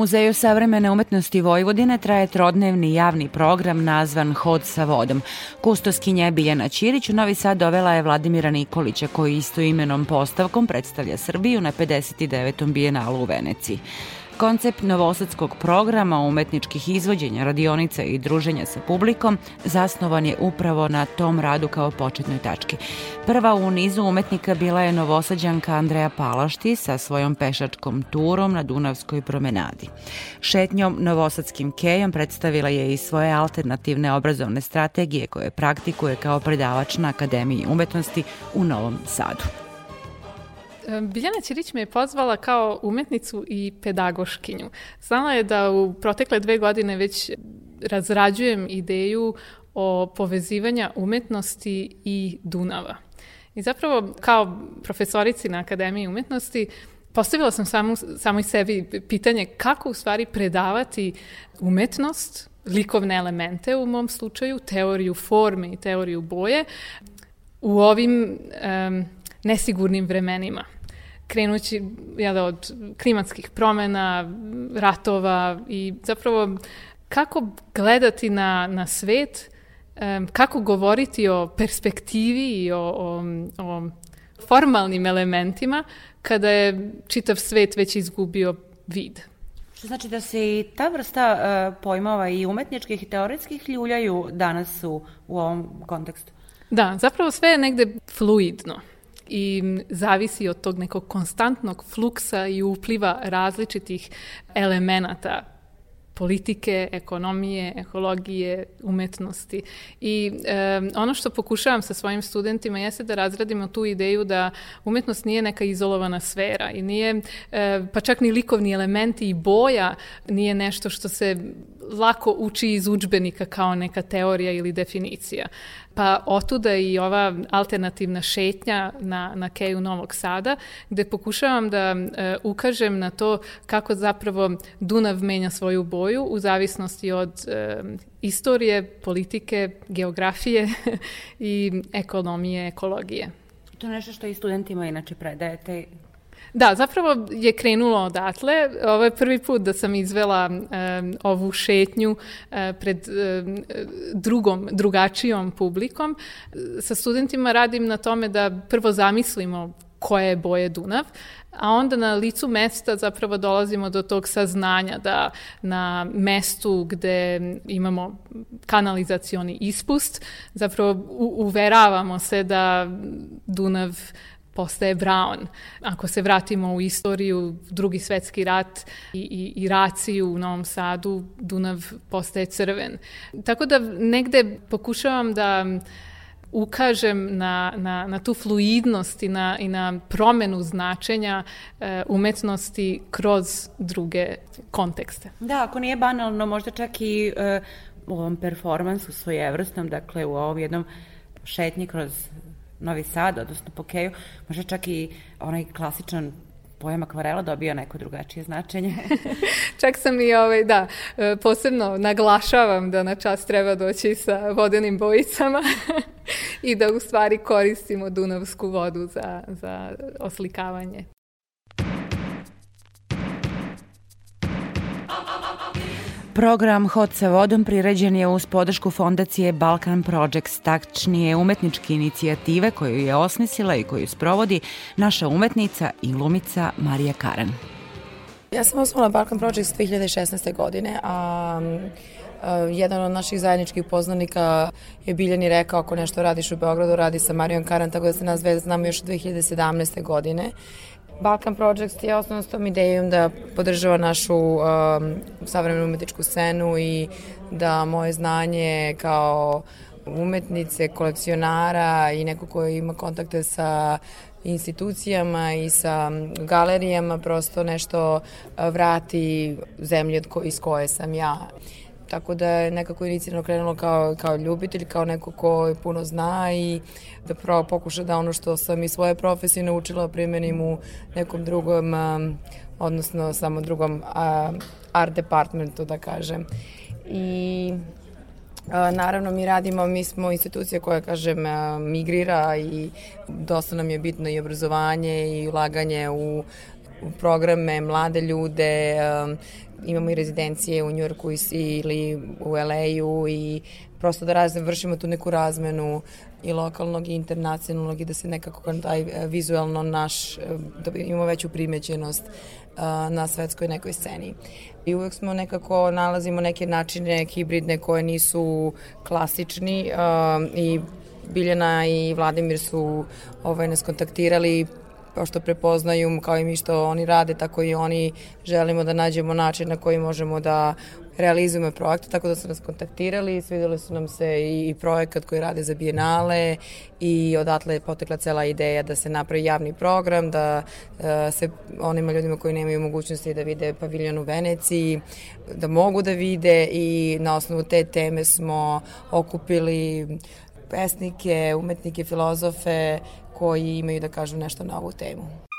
Muzeju savremene umetnosti Vojvodine traje trodnevni javni program nazvan Hod sa vodom. Kustoskinja Biljana Ćirić u Novi Sad dovela je Vladimira Nikolića koji isto imenom postavkom predstavlja Srbiju na 59. bijenalu u Veneciji. Koncept novosadskog programa umetničkih izvođenja, radionica i druženja sa publikom zasnovan je upravo na tom radu kao početnoj tački. Prva u nizu umetnika bila je novosađanka Andreja Palašti sa svojom pešačkom turom na Dunavskoj promenadi. Šetnjom novosadskim kejom predstavila je i svoje alternativne obrazovne strategije koje praktikuje kao predavač na Akademiji umetnosti u Novom Sadu. Biljana Ćirić me je pozvala kao umetnicu i pedagoškinju. Znala je da u protekle dve godine već razrađujem ideju o povezivanja umetnosti i Dunava. I zapravo kao profesorici na Akademiji umetnosti postavila sam samu, samoj sebi pitanje kako u stvari predavati umetnost, likovne elemente u mom slučaju, teoriju forme i teoriju boje u ovim um, nesigurnim vremenima krenući jel, od klimatskih promena, ratova i zapravo kako gledati na, na svet, um, kako govoriti o perspektivi i o, o, o formalnim elementima kada je čitav svet već izgubio vid. Što znači da se i ta vrsta uh, pojmova i umetničkih i teoretskih ljuljaju danas u, u ovom kontekstu? Da, zapravo sve je negde fluidno i zavisi od tog nekog konstantnog fluksa i upliva različitih elemenata politike, ekonomije, ekologije, umetnosti. I e, ono što pokušavam sa svojim studentima jeste da razradimo tu ideju da umetnost nije neka izolovana sfera i nije, e, pa čak ni likovni elementi i boja nije nešto što se lako uči iz učbenika kao neka teorija ili definicija. Pa otuda i ova alternativna šetnja na, na Keju Novog Sada, gde pokušavam da e, ukažem na to kako zapravo Dunav menja svoju boju u zavisnosti od e, istorije, politike, geografije i ekonomije, ekologije. To je nešto što i studentima inače predajete Da, zapravo je krenulo odatle. Ovo je prvi put da sam izvela um, ovu šetnju uh, pred um, drugom, drugačijom publikom. Sa studentima radim na tome da prvo zamislimo koje je boje Dunav, a onda na licu mesta zapravo dolazimo do tog saznanja da na mestu gde imamo kanalizacioni ispust, zapravo uveravamo se da Dunav postaje brown. Ako se vratimo u istoriju, drugi svetski rat i, i, i raciju u Novom Sadu, Dunav postaje crven. Tako da negde pokušavam da ukažem na, na, na tu fluidnost i na, i na promenu značenja e, umetnosti kroz druge kontekste. Da, ako nije banalno, možda čak i e, u ovom performansu svojevrsnom, dakle u ovom jednom šetnji kroz Novi Sad, odnosno po Keju, možda čak i onaj klasičan pojam akvarela dobio neko drugačije značenje. Čak sam i, ovaj, da, e, posebno naglašavam da na čas treba doći sa vodenim bojicama i da u stvari koristimo dunavsku vodu za, za oslikavanje. Program Hod sa vodom priređen je uz podršku fondacije Balkan Projects, tačnije umetničke inicijative koju je osmislila i koju sprovodi naša umetnica i glumica Marija Karan. Ja sam osnovala Balkan Projects 2016. godine, a jedan od naših zajedničkih poznanika je Biljani rekao ako nešto radiš u Beogradu, radi sa Marijom Karan, tako da se nas znamo još 2017. godine Balkan Project je osnovno s tom idejom da podržava našu um, savremenu umetničku scenu i da moje znanje kao umetnice, kolekcionara i neko ko ima kontakte sa institucijama i sa galerijama prosto nešto uh, vrati zemlji iz koje sam ja. Tako da je nekako inicijalno krenulo kao, kao ljubitelj, kao neko ko puno zna i da pravo pokuša da ono što sam i svoje profesije naučila primenim u nekom drugom, um, odnosno samo drugom um, art departmentu, da kažem. I naravno, mi radimo, mi smo institucija koja, kažem, migrira i dosta nam je bitno i obrazovanje i ulaganje u programe, mlade ljude, imamo i rezidencije u Njurku ili u LA-u i prosto da razne, vršimo tu neku razmenu i lokalnog i internacionalnog i da se nekako taj e, vizualno naš, e, da imamo veću primećenost e, na svetskoj nekoj sceni. I uvek smo nekako nalazimo neke načine hibridne koje nisu klasični i Biljana i Vladimir su ovaj, nas kontaktirali pošto prepoznaju kao i mi što oni rade, tako i oni želimo da nađemo način na koji možemo da realizujemo projekte, tako da su nas kontaktirali, svidjeli su nam se i, i projekat koji rade za bijenale i odatle je potekla cela ideja da se napravi javni program, da uh, se onima ljudima koji nemaju mogućnosti da vide paviljon u Veneciji, da mogu da vide i na osnovu te teme smo okupili pesnike, umetnike, filozofe koji imaju da kažu nešto na ovu temu.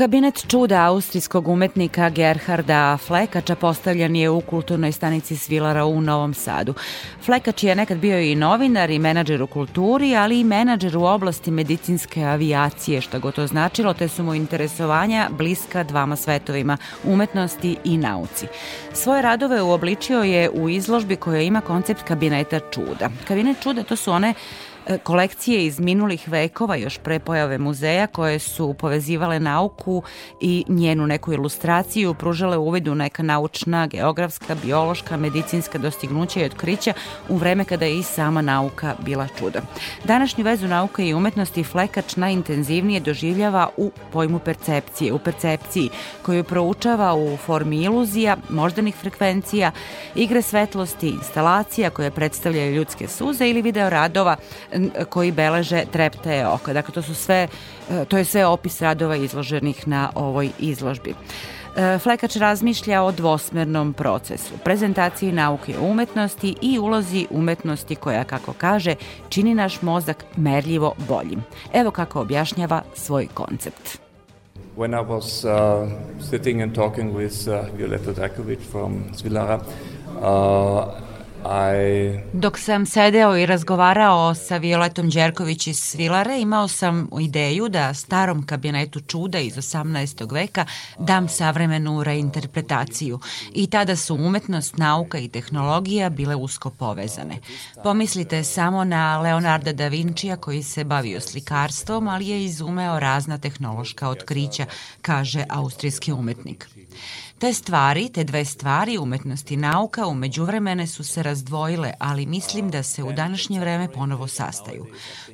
Kabinet čuda austrijskog umetnika Gerharda Flekača postavljen je u kulturnoj stanici Svilara u Novom Sadu. Flekač je nekad bio i novinar i menadžer u kulturi, ali i menadžer u oblasti medicinske avijacije, što go to značilo, te su mu interesovanja bliska dvama svetovima, umetnosti i nauci. Svoje radove uobličio je u izložbi koja ima koncept kabineta čuda. Kabinet čuda to su one kolekcije iz minulih vekova još pre pojave muzeja koje su povezivale nauku i njenu neku ilustraciju, pružale uvid u neka naučna, geografska, biološka, medicinska dostignuća i otkrića u vreme kada je i sama nauka bila čudo. Današnju vezu nauke i umetnosti Flekač najintenzivnije doživljava u pojmu percepcije, u percepciji koju proučava u formi iluzija, moždanih frekvencija, igre svetlosti, instalacija koje predstavljaju ljudske suze ili video radova koji beleže treptaje oka. Dakle, to su sve, e, to je sve opis radova izloženih na ovoj izložbi. E, Flekač razmišlja o dvosmernom procesu, prezentaciji nauke o umetnosti i ulozi umetnosti koja, kako kaže, čini naš mozak merljivo boljim. Evo kako objašnjava svoj koncept. When I was uh, sitting and talking with uh, Violetta Drakovic from Svilara, uh. Dok sam sedeo i razgovarao sa Violetom Đerković iz Svilare, imao sam ideju da starom kabinetu čuda iz 18. veka dam savremenu reinterpretaciju. I tada su umetnost, nauka i tehnologija bile usko povezane. Pomislite samo na Leonarda da Vincija koji se bavio slikarstvom, ali je izumeo razna tehnološka otkrića, kaže austrijski umetnik. Te stvari, te dve stvari, umetnost i nauka, umeđu vremene su se razdvojile, ali mislim da se u današnje vreme ponovo sastaju.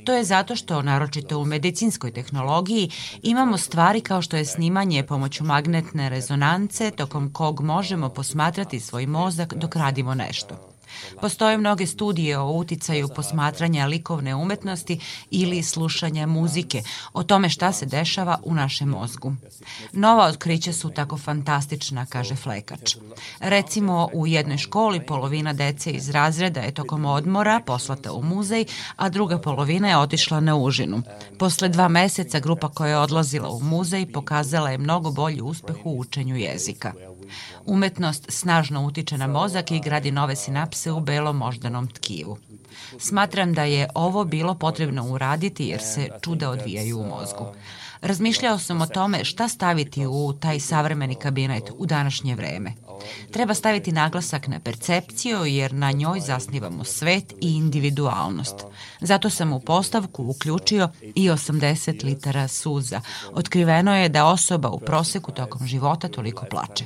To je zato što, naročito u medicinskoj tehnologiji, imamo stvari kao što je snimanje pomoću magnetne rezonance, tokom kog možemo posmatrati svoj mozak dok radimo nešto. Postoje mnoge studije o uticaju posmatranja likovne umetnosti ili slušanja muzike, o tome šta se dešava u našem mozgu. Nova otkrića su tako fantastična, kaže Flekač. Recimo, u jednoj školi polovina dece iz razreda je tokom odmora poslata u muzej, a druga polovina je otišla na užinu. Posle dva meseca grupa koja je odlazila u muzej pokazala je mnogo bolji uspeh u učenju jezika. Umetnost snažno utiče na mozak i gradi nove sinapse u belom moždanom tkivu. Smatram da je ovo bilo potrebno uraditi jer se čuda odvijaju u mozgu. Razmišljao sam o tome šta staviti u taj savremeni kabinet u današnje vreme. Treba staviti naglasak na percepciju jer na njoj zasnivamo svet i individualnost. Zato sam u postavku uključio i 80 litara suza. Otkriveno je da osoba u proseku tokom života toliko plače.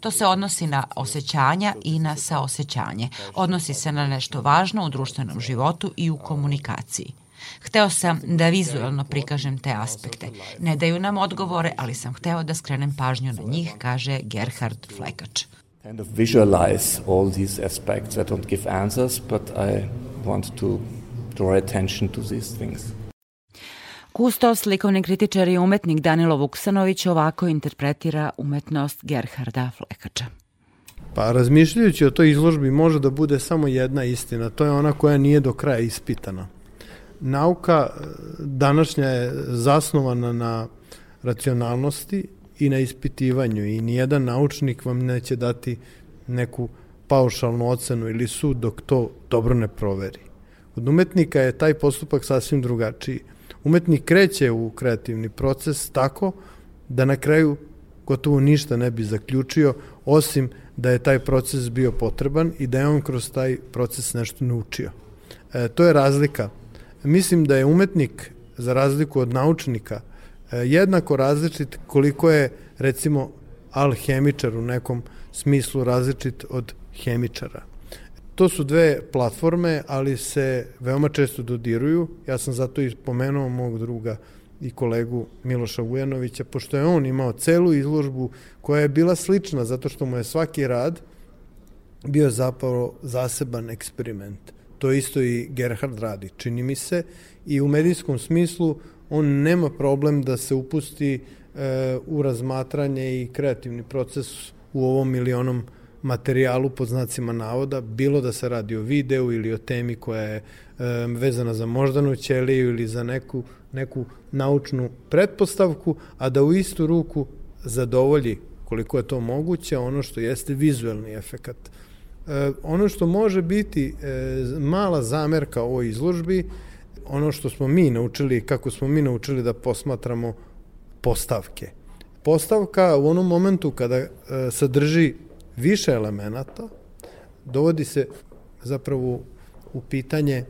To se odnosi na osjećanja i na saosećanje. Odnosi se na nešto važno u društvenom životu i u komunikaciji. Hteo sam da vizualno prikažem te aspekte. Ne daju nam odgovore, ali sam hteo da skrenem pažnju na njih, kaže Gerhard Flekač. kind of visualize all these aspects. I don't give answers, but I want to draw attention to these things. Kustos, likovni kritičar i umetnik Danilo Vuksanović ovako interpretira umetnost Gerharda Flekača. Pa razmišljajući o toj izložbi može da bude samo jedna istina, to je ona koja nije do kraja ispitana. Nauka e, današnja je zasnovana na racionalnosti i na ispitivanju i nijedan naučnik vam neće dati neku paušalnu ocenu ili sud dok to dobro ne proveri. Kod umetnika je taj postupak sasvim drugačiji. Umetnik kreće u kreativni proces tako da na kraju gotovo ništa ne bi zaključio, osim da je taj proces bio potreban i da je on kroz taj proces nešto naučio. E, to je razlika. Mislim da je umetnik, za razliku od naučnika, e, jednako različit koliko je, recimo, alhemičar u nekom smislu različit od hemičara. To su dve platforme, ali se veoma često dodiruju. Ja sam zato i pomenuo mog druga i kolegu Miloša Vujanovića, pošto je on imao celu izložbu koja je bila slična, zato što mu je svaki rad bio zapravo zaseban eksperiment. To isto i Gerhard radi, čini mi se, i u medijskom smislu on nema problem da se upusti e, u razmatranje i kreativni proces u ovom milionom materijalu pod znacima navoda, bilo da se radi o videu ili o temi koja je vezana za moždanu ćeliju ili za neku, neku naučnu pretpostavku, a da u istu ruku zadovolji koliko je to moguće ono što jeste vizuelni efekat. E, ono što može biti e, mala zamerka ovoj izložbi, ono što smo mi naučili, kako smo mi naučili da posmatramo postavke. Postavka u onom momentu kada e, sadrži više elemenata, dovodi se zapravo u pitanje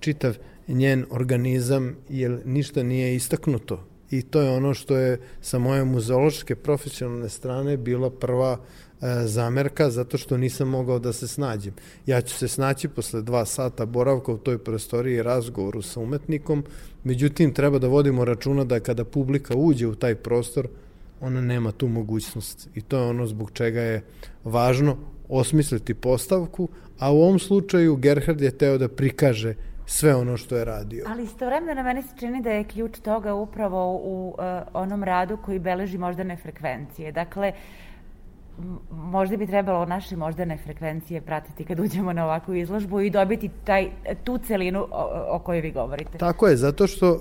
čitav njen organizam, jer ništa nije istaknuto. I to je ono što je sa moje muzeološke profesionalne strane bila prva e, zamerka, zato što nisam mogao da se snađem. Ja ću se snaći posle dva sata boravka u toj prostoriji i razgovoru sa umetnikom, međutim treba da vodimo računa da kada publika uđe u taj prostor, ona nema tu mogućnost. I to je ono zbog čega je važno osmisliti postavku, a u ovom slučaju Gerhard je teo da prikaže sve ono što je radio. Ali istovremeno na meni se čini da je ključ toga upravo u uh, onom radu koji beleži moždane frekvencije. Dakle, možda bi trebalo naše moždane frekvencije pratiti kad uđemo na ovakvu izložbu i dobiti taj, tu celinu o, o kojoj vi govorite. Tako je, zato što uh,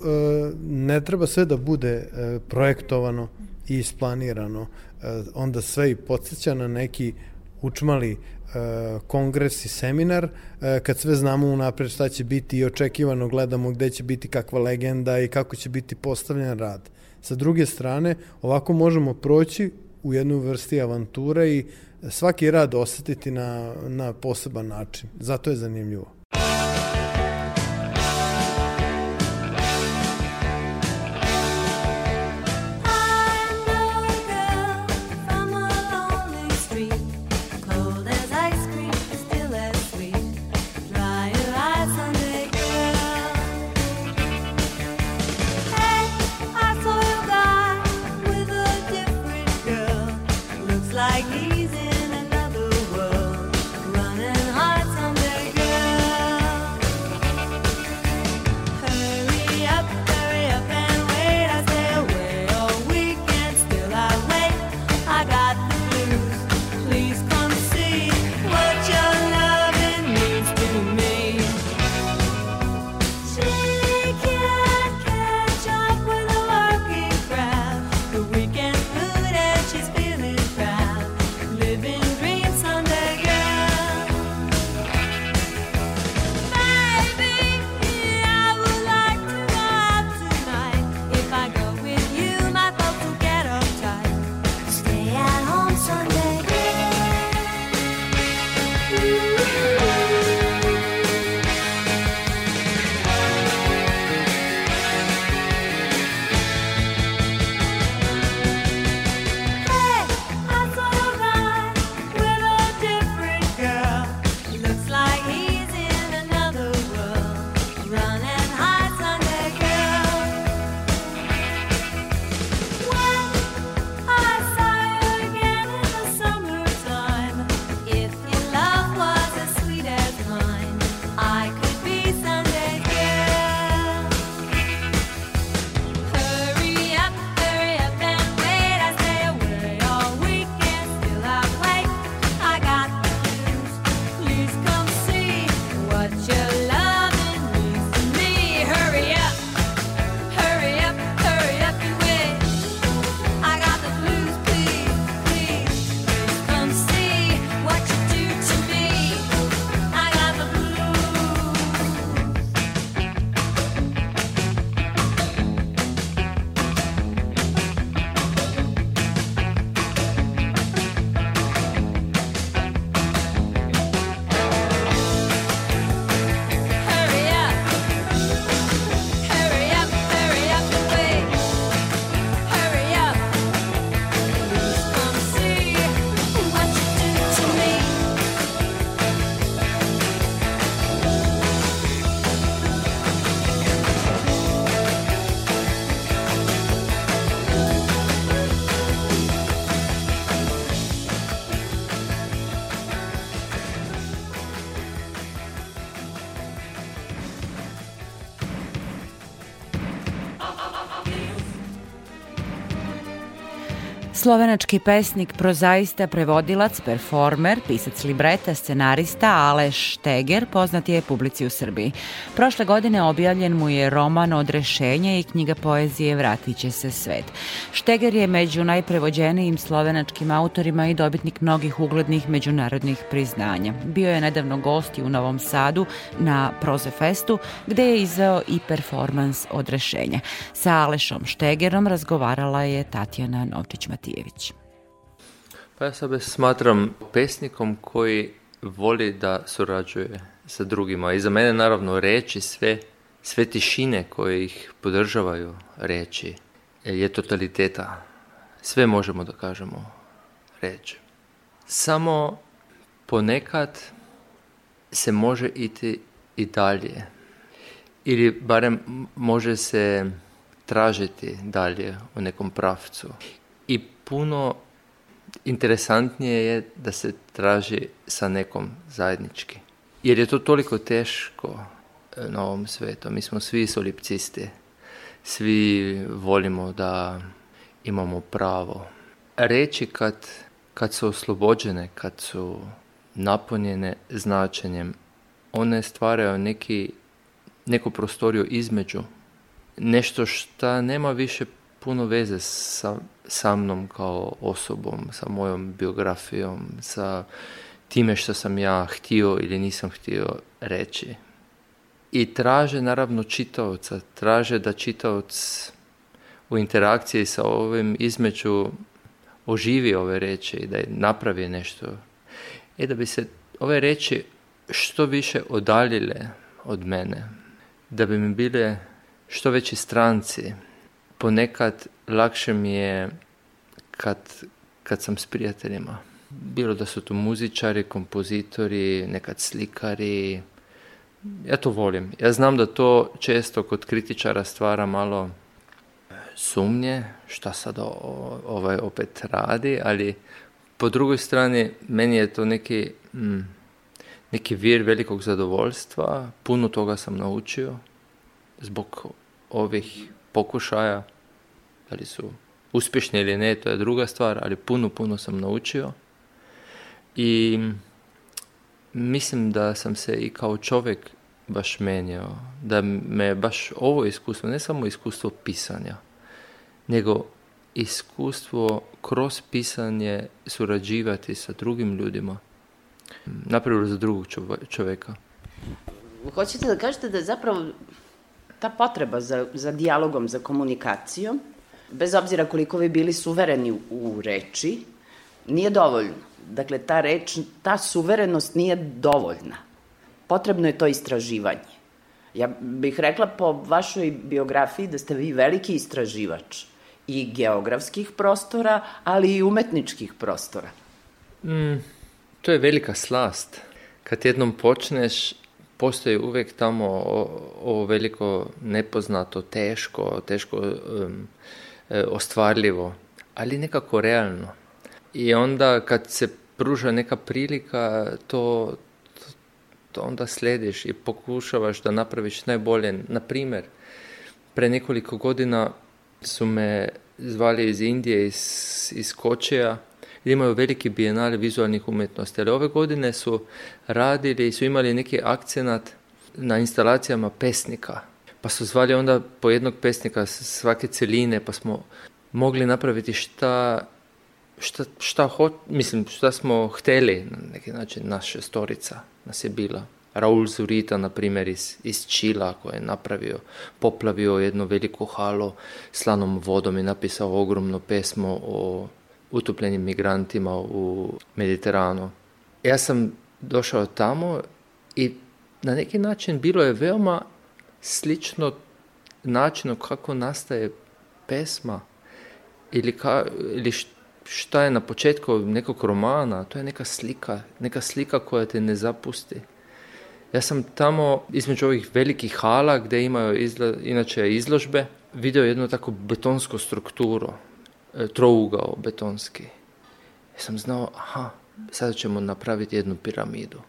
ne treba sve da bude uh, projektovano i isplanirano. Uh, onda sve i podsjeća na neki učmali E, kongres i seminar, e, kad sve znamo unapred šta će biti i očekivano gledamo gde će biti kakva legenda i kako će biti postavljen rad. Sa druge strane, ovako možemo proći u jednu vrsti avanture i svaki rad osetiti na, na poseban način. Zato je zanimljivo. Slovenački pesnik, prozaista, prevodilac, performer, pisac libreta, scenarista Aleš Šteger poznat je publici u Srbiji. Prošle godine objavljen mu je roman Odrešenje i knjiga poezije Vratit će se svet. Šteger je među najprevođenijim slovenačkim autorima i dobitnik mnogih uglednih međunarodnih priznanja. Bio je nedavno gost u Novom Sadu na Proze Festu, gde je izveo i performans Odrešenja. Sa Alešom Štegerom razgovarala je Tatjana Novčić-Matijević. Pa ja sebe smatram pesnikom koji voli da surađuje sa drugima. I za mene naravno reći sve, sve tišine koje ih podržavaju reći je totaliteta. Sve možemo da kažemo reći. Samo ponekad se može iti i dalje. Ili barem može se tražiti dalje u nekom pravcu. I puno interesantnije je da se traži sa nekom zajednički. Jer je to toliko teško e, na ovom svetu. Mi smo svi solipcisti. Svi volimo da imamo pravo. Reći kad, kad su oslobođene, kad su napunjene značenjem, one stvaraju neki, neku prostoriju između. Nešto šta nema više puno veze sa, sa mnom kao osobom, sa mojom biografijom, sa time što sam ja htio ili nisam htio reći. I traže naravno čitaoca, traže da čitaoc u interakciji sa ovim između oživi ove reči i da je napravi nešto. I da bi se ove reči što više odaljile od mene, da bi mi bile što veći stranci. Ponekad lakše mi je kad, kad sam s prijateljima. Bilo da su to muzičari, kompozitori, nekad slikari. Ja to volim. Ja znam da to često kod kritičara stvara malo sumnje šta sad o- ovaj opet radi, ali po drugoj strani meni je to neki, mm, neki vir velikog zadovoljstva. Puno toga sam naučio zbog ovih pokušaja. Da li su uspješni ili ne, to je druga stvar, ali puno, puno sam naučio. I mislim da sam se i kao čovjek baš menjao. Da me baš ovo iskustvo, ne samo iskustvo pisanja, nego iskustvo kroz pisanje surađivati sa drugim ljudima napravilo za drugog čovjeka. Hoćete da kažete da je zapravo ta potreba za, za dijalogom, za komunikacijom, bez obzira koliko vi bili suvereni u, u reči, nije dovoljno. Dakle, ta reč, ta suverenost nije dovoljna. Potrebno je to istraživanje. Ja bih rekla po vašoj biografiji da ste vi veliki istraživač i geografskih prostora, ali i umetničkih prostora. Mm, to je velika slast. Kad jednom počneš, postoji uvijek tamo ovo veliko nepoznato, teško, teško um, ostvarljivo, ali nekako realno. I onda kad se pruža neka prilika, to, to, to onda slediš i pokušavaš da napraviš najbolje. Na primjer, pre nekoliko godina su me zvali iz Indije, iz, iz Kočeja, gdje imaju veliki bijenal vizualnih umjetnosti. Ali ove godine su radili i su imali neki akcenat na instalacijama pesnika. Pa su zvali onda po jednog pesnika svake celine, pa smo mogli napraviti šta, šta, šta ho, mislim, šta smo hteli, na neki način naša storica nas je bila. Raul Zurita, na primjer, iz, iz Čila, koji je napravio, poplavio jednu veliku halu slanom vodom i napisao ogromno pesmo o utopljenim migrantima u Mediteranu. Ja sam došao tamo i na neki način bilo je veoma slično načinu kako nastaje pesma ili, ka, ili š- šta je na početku nekog romana, to je neka slika, neka slika koja te ne zapusti. Ja sam tamo između ovih velikih hala gdje imaju izla, inače izložbe vidio jednu takvu betonsku strukturu, e, trougao betonski. Ja sam znao, aha, sada ćemo napraviti jednu piramidu.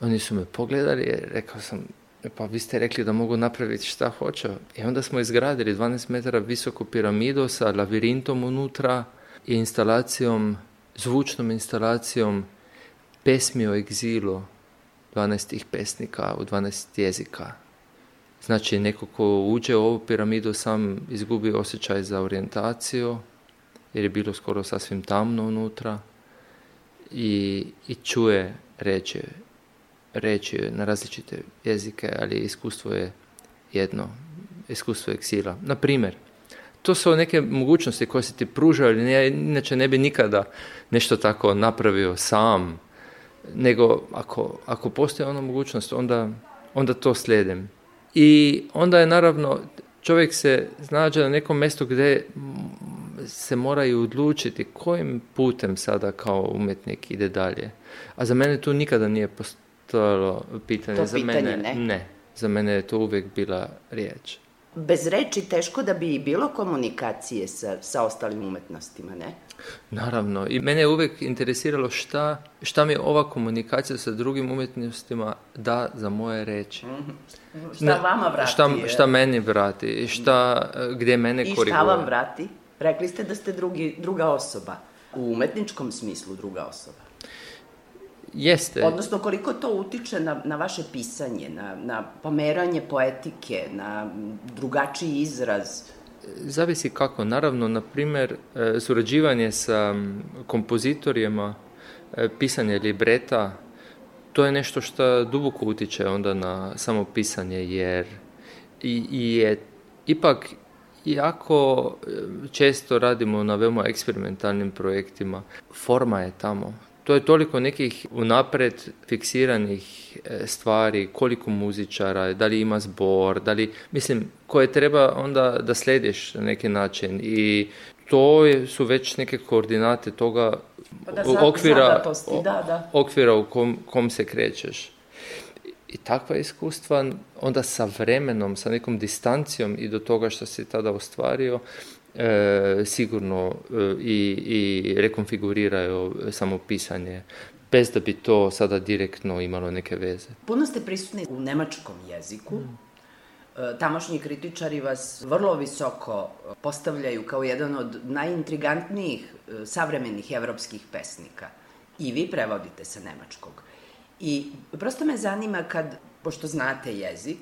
Oni su me pogledali rekao sam, pa vi ste rekli da mogu napraviti šta hoću. I onda smo izgradili 12 metara visoku piramidu sa lavirintom unutra, i instalacijom, zvučnom instalacijom pesmi o egzilu 12 pesnika u 12 jezika. Znači, neko ko uđe u ovu piramidu sam izgubi osjećaj za orijentaciju, jer je bilo skoro sasvim tamno unutra i, i čuje reći, reći na različite jezike, ali iskustvo je jedno, iskustvo eksila. Na primjer, to su neke mogućnosti koje se ti pružaju, ali ne, inače ne bi nikada nešto tako napravio sam, nego ako, ako postoji ona mogućnost, onda, onda to slijedim. I onda je naravno, čovjek se znađe na nekom mjestu gdje se moraju odlučiti kojim putem sada kao umjetnik ide dalje. A za mene tu nikada nije postojalo pitanje. To za pitanje mene, ne? Za mene je to uvijek bila riječ. Bez reči teško da bi i bilo komunikacije sa, sa ostalim umetnostima, ne? Naravno. I mene je uvijek interesiralo šta, šta mi ova komunikacija sa drugim umjetnostima da za moje reči. Šta Ne, vama vrati? Šta, šta meni vrati i šta, e, gdje mene I koriguje. šta vam vrati? Rekli ste da ste drugi, druga osoba. U umetničkom smislu druga osoba. Jeste. Odnosno, koliko to utiče na, na vaše pisanje, na, na pomeranje poetike, na drugačiji izraz? Zavisi kako. Naravno, na primjer, e, surađivanje sa kompozitorima, e, pisanje libreta, to je nešto što duboko utiče onda na samo pisanje, jer i, i je ipak jako e, često radimo na veoma eksperimentalnim projektima. Forma je tamo. To je toliko nekih unapred fiksiranih e, stvari, koliko muzičara, da li ima zbor, da li, mislim, koje treba onda da slediš na neki način i to je- su već neke koordinate toga Pa da, okvira, o- da, da. okvira u kom, kom se krećeš. I takva iskustva onda sa vremenom, sa nekom distancijom i do toga što si tada ostvario, e, sigurno e, i, i rekonfiguriraju samo pisanje, bez da bi to sada direktno imalo neke veze. Puno ste prisutni u nemačkom jeziku. E, Tamošnji kritičari vas vrlo visoko postavljaju kao jedan od najintrigantnijih e, savremenih evropskih pesnika. I vi prevodite sa nemačkog. I prosto me zanima kad, pošto znate jezik,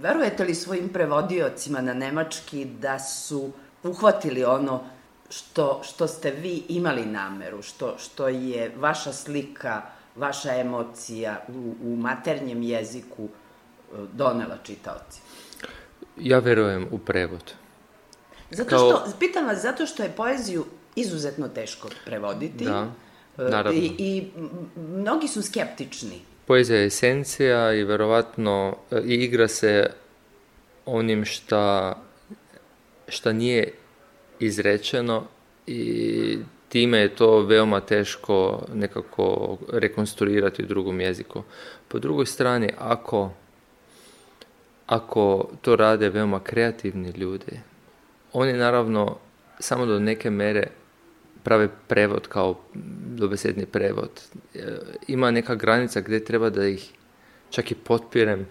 verujete li svojim prevodiocima na nemački da su uhvatili ono što, što ste vi imali nameru, što, što je vaša slika, vaša emocija u, u maternjem jeziku e, donela čitaoci? Ja verujem u prevod. Zato Kao- što, pitam vas, zato što je poeziju izuzetno teško prevoditi. Da, e, naravno. I, i mnogi su skeptični. Poezija je esencija i verovatno e, i igra se onim šta, šta nije izrečeno i time je to veoma teško nekako rekonstruirati u drugom jeziku. Po drugoj strani, ako, ako to rade veoma kreativni ljudi, oni naravno samo do neke mere prave prevod kao dobesedni prevod. E, Ima neka granica gdje treba da ih čak i potpirem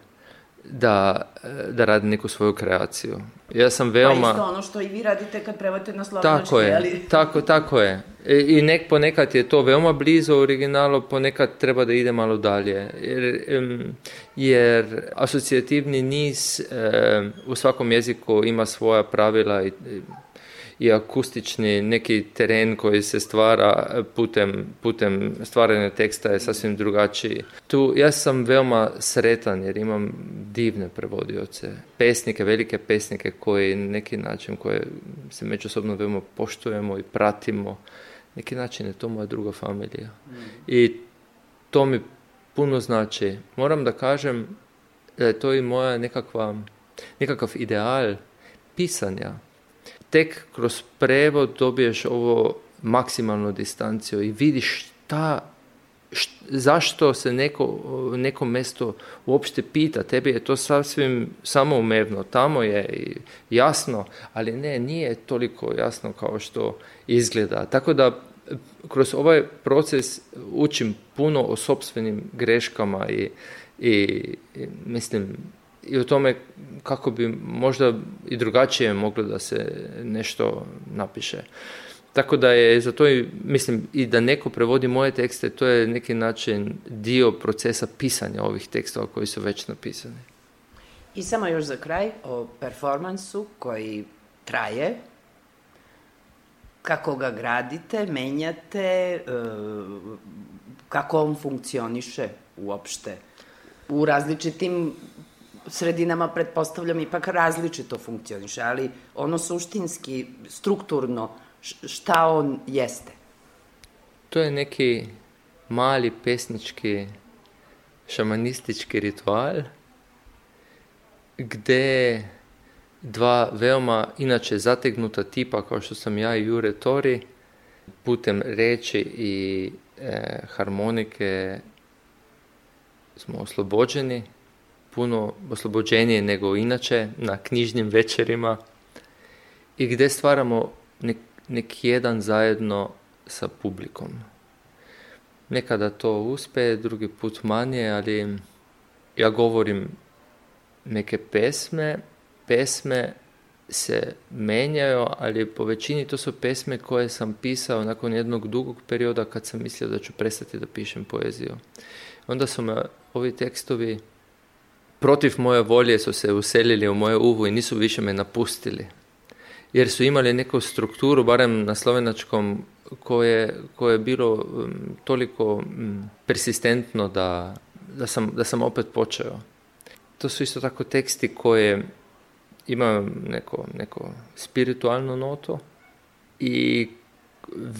da, e, da rade neku svoju kreaciju. Ja sam Pa veoma... isto ono što i vi radite kad prevodite na slovenački, Tako je, ali... tako, tako je. I, i nek, ponekad je to veoma blizu originalu, ponekad treba da ide malo dalje. Jer, jer asocijativni niz u svakom jeziku ima svoja pravila i, i akustični neki teren koji se stvara putem, putem stvaranja teksta je sasvim drugačiji. Tu ja sam veoma sretan jer imam divne prevodioce, pesnike, velike pesnike koji neki način koje se međusobno veoma poštujemo i pratimo. Neki način je to moja druga familija. I to mi puno znači. Moram da kažem da je to i moja nekakva, nekakav ideal pisanja. Tek kroz prevod dobiješ ovo maksimalnu distanciju i vidiš šta, št- zašto se neko, neko mesto uopšte pita. Tebi je to sasvim samoumevno, tamo je jasno, ali ne, nije toliko jasno kao što izgleda. Tako da kroz ovaj proces učim puno o sopstvenim greškama i, i mislim i o tome kako bi možda i drugačije moglo da se nešto napiše. Tako da je za to, i, mislim, i da neko prevodi moje tekste, to je neki način dio procesa pisanja ovih tekstova koji su već napisani. I samo još za kraj o performansu koji traje, kako ga gradite, menjate, e, kako on funkcioniše uopšte u različitim sredinama, pretpostavljam, ipak različito funkcioniše, ali ono suštinski, strukturno, šta on jeste? To je neki mali pesnički šamanistički ritual gde dva veoma inače zategnuta tipa kao što sam ja i Jure Tori putem reči i e, harmonike smo oslobođeni, puno oslobođenije nego inače na knjižnim večerima i gde stvaramo nek, nek jedan zajedno sa publikom. Nekada to uspe, drugi put manje, ali ja govorim neke pesme, pesme se menjaju, ali po većini to su pesme koje sam pisao nakon jednog dugog perioda kad sam mislio da ću prestati da pišem poeziju. Onda su me ovi tekstovi protiv moje volje su se uselili u moje uvo i nisu više me napustili. Jer su imali neku strukturu, barem na slovenačkom, koje, koje je bilo um, toliko um, persistentno da, da, sam, da sam opet počeo. To su isto tako teksti koje imaju neko, neko spiritualnu notu i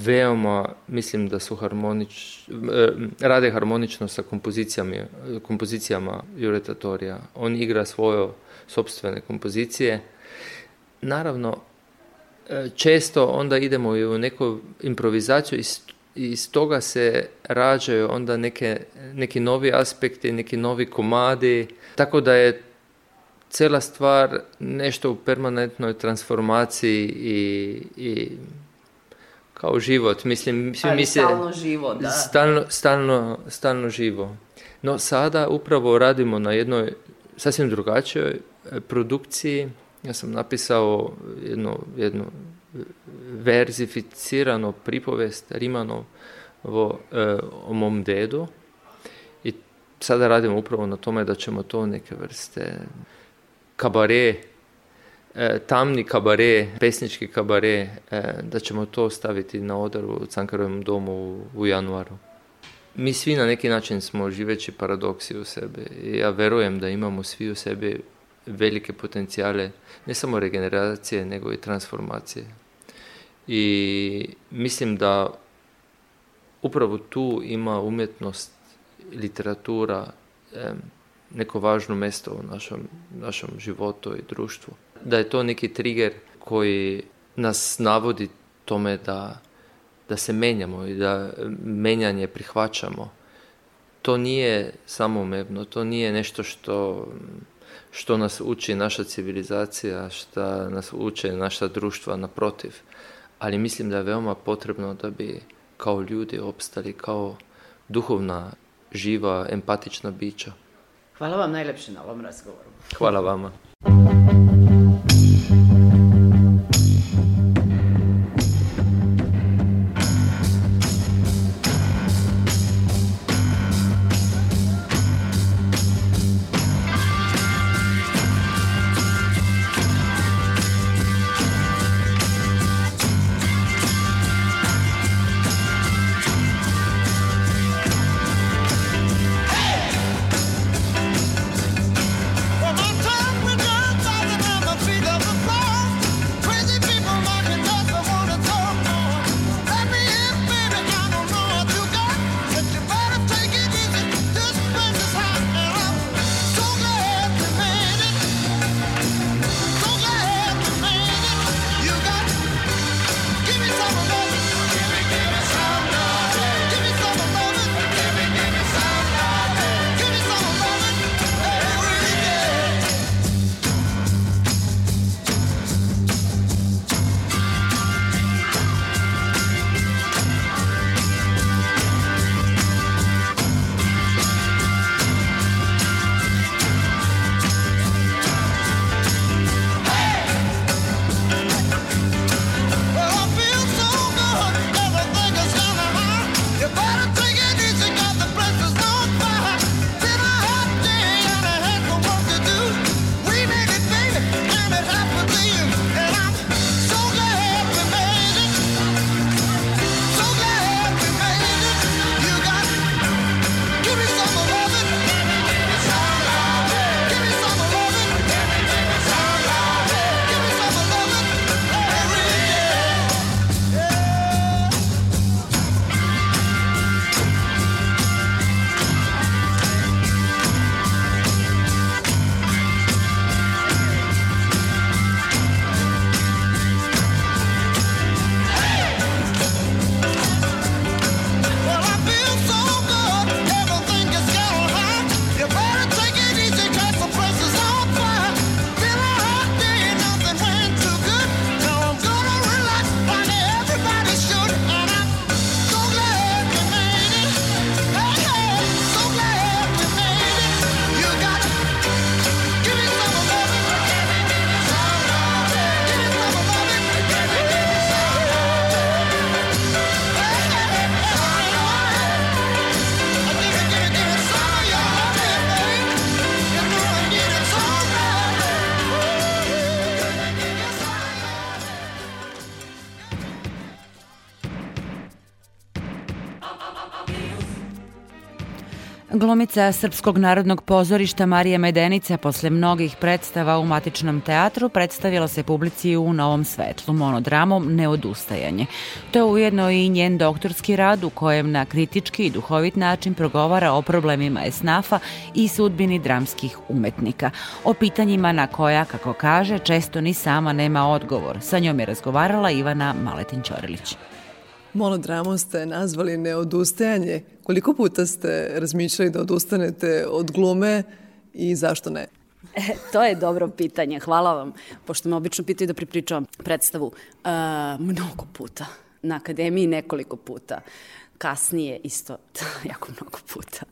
veoma mislim da su harmonič, eh, rade harmonično sa kompozicijama, kompozicijama Jureta Torija. On igra svoje sobstvene kompozicije. Naravno, eh, često onda idemo i u neku improvizaciju i iz toga se rađaju onda neke, neki novi aspekti, neki novi komadi, tako da je cela stvar nešto u permanentnoj transformaciji i, i kao život. Mislim, svi mi se- stalno živo, da. Stalno, stalno, stalno živo. No sada upravo radimo na jednoj sasvim drugačijoj e, produkciji. Ja sam napisao jednu, jednu verzificirano pripovest Rimanovo e, o mom dedu i sada radimo upravo na tome da ćemo to neke vrste kabare, tamni kabare, pesnički kabare, e, da ćemo to staviti na odar u Cankarovom domu u, januaru. Mi svi na neki način smo živeći paradoksi u sebi ja verujem da imamo svi u sebi velike potencijale, ne samo regeneracije, nego i transformacije. I mislim da upravo tu ima umjetnost, literatura, neko važno mjesto u našem, našem životu i društvu. Da je to neki trigger koji nas navodi tome da, da se menjamo i da menjanje prihvaćamo. To nije samoumevno, to nije nešto što, što nas uči naša civilizacija, što nas uče naša društva naprotiv. Ali mislim da je veoma potrebno da bi kao ljudi opstali kao duhovna, živa, empatična bića. Hvala vam najlepše na ovom razgovoru. Hvala vama. Glumica Srpskog narodnog pozorišta Marija Medenica posle mnogih predstava u Matičnom teatru predstavila se publici u Novom svetlu monodramom Neodustajanje. To je ujedno i njen doktorski rad u kojem na kritički i duhovit način progovara o problemima esnafa i sudbini dramskih umetnika, o pitanjima na koja, kako kaže, često ni sama nema odgovor. Sa njom je razgovarala Ivana Maletin-Ćorilić. Monodramom ste nazvali neodustajanje. Koliko puta ste razmišljali da odustanete od glume i zašto ne? E, to je dobro pitanje, hvala vam. Pošto me obično pitaju da pripričavam predstavu. E, mnogo puta. Na akademiji nekoliko puta. Kasnije isto jako mnogo puta.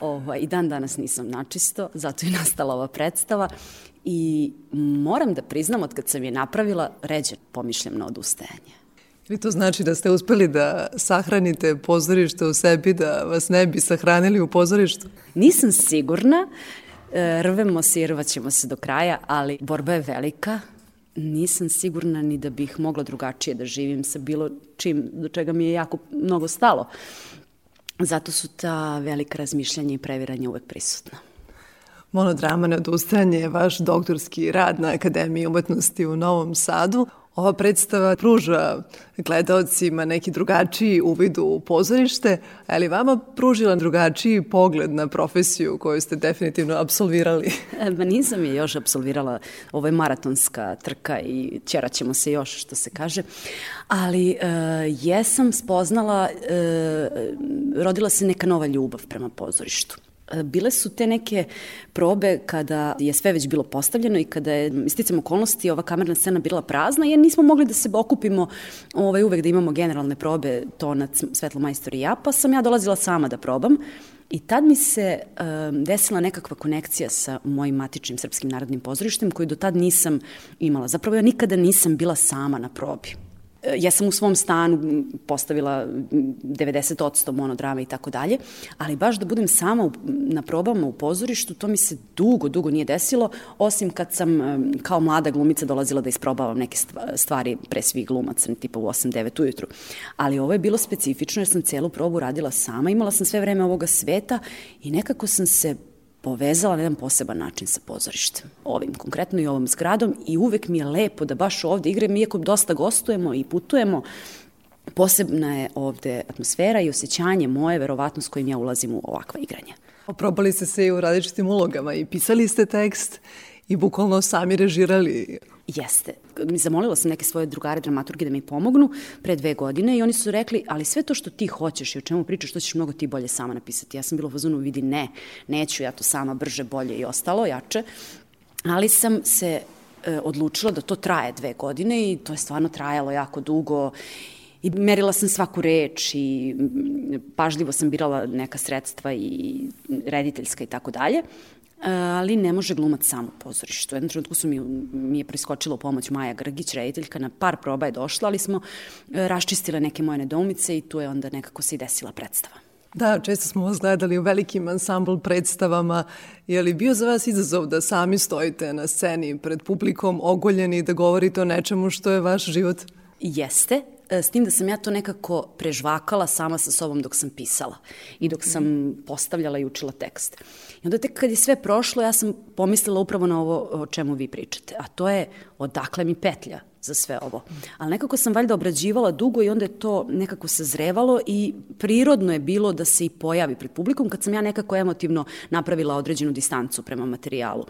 Ovaj, I dan danas nisam načisto, zato je nastala ova predstava. I moram da priznam, od kad sam je napravila, ređe pomišljam na odustajanje. Ili to znači da ste uspeli da sahranite pozorište u sebi, da vas ne bi sahranili u pozorištu? Nisam sigurna, E, rvemo se i rvaćemo se do kraja, ali borba je velika. Nisam sigurna ni da bih mogla drugačije da živim sa bilo čim do čega mi je jako mnogo stalo. Zato su ta velika razmišljanja i previranja uvek prisutna. Monodrama neodustajanje je vaš doktorski rad na Akademiji umetnosti u Novom Sadu. Ova predstava pruža gledaocima neki drugačiji uvid u pozorište, ali vama pružila drugačiji pogled na profesiju koju ste definitivno absolvirali? E, Ma nisam je još absolvirala, ovo je maratonska trka i ćeraćemo se još, što se kaže. Ali e, jesam spoznala, e, rodila se neka nova ljubav prema pozorištu. E, Bile su te neke probe kada je sve već bilo postavljeno i kada je isticam okolnosti ova kamerna scena bila prazna jer nismo mogli da se okupimo ovaj, uvek da imamo generalne probe Tonac, Svetlo majstor i ja, pa sam ja dolazila sama da probam. I tad mi se um, desila nekakva konekcija sa mojim matičnim srpskim narodnim pozorištem koju do tad nisam imala. Zapravo ja nikada nisam bila sama na probi ja sam u svom stanu postavila 90% monodrama i tako dalje, ali baš da budem sama na probama u pozorištu, to mi se dugo, dugo nije desilo, osim kad sam kao mlada glumica dolazila da isprobavam neke stvari pre svih glumaca, tipa u 8-9 ujutru. Ali ovo je bilo specifično jer sam celu probu radila sama, imala sam sve vreme ovoga sveta i nekako sam se povezala na jedan poseban način sa pozorištem. Ovim, konkretno i ovom zgradom i uvek mi je lepo da baš ovde igram, iako dosta gostujemo i putujemo, posebna je ovde atmosfera i osjećanje moje, verovatno s kojim ja ulazim u ovakva igranja. Oprobali ste se i u različitim ulogama i pisali ste tekst i bukvalno sami režirali. Jeste. Zamolila sam neke svoje drugare dramaturge da mi pomognu pre dve godine i oni su rekli, ali sve to što ti hoćeš i o čemu pričaš, to ćeš mnogo ti bolje sama napisati. Ja sam bila u fazonu, vidi, ne, neću ja to sama brže, bolje i ostalo, jače. Ali sam se e, odlučila da to traje dve godine i to je stvarno trajalo jako dugo i merila sam svaku reč i pažljivo sam birala neka sredstva i rediteljska i tako dalje ali ne može glumac sam u pozorištu. U jednom trenutku su mi, mi je priskočila u pomoć Maja Grgić, rediteljka, na par proba je došla, ali smo e, raščistile neke moje nedoumice i tu je onda nekako se i desila predstava. Da, često smo vas gledali u velikim ansambl predstavama. Je li bio za vas izazov da sami stojite na sceni pred publikom ogoljeni da govorite o nečemu što je vaš život? Jeste, e, s tim da sam ja to nekako prežvakala sama sa sobom dok sam pisala i dok sam postavljala i učila tekst. I onda tek kad je sve prošlo, ja sam pomislila upravo na ovo o čemu vi pričate, a to je odakle mi petlja za sve ovo. Ali nekako sam valjda obrađivala dugo i onda je to nekako sazrevalo i prirodno je bilo da se i pojavi pred publikom kad sam ja nekako emotivno napravila određenu distancu prema materijalu.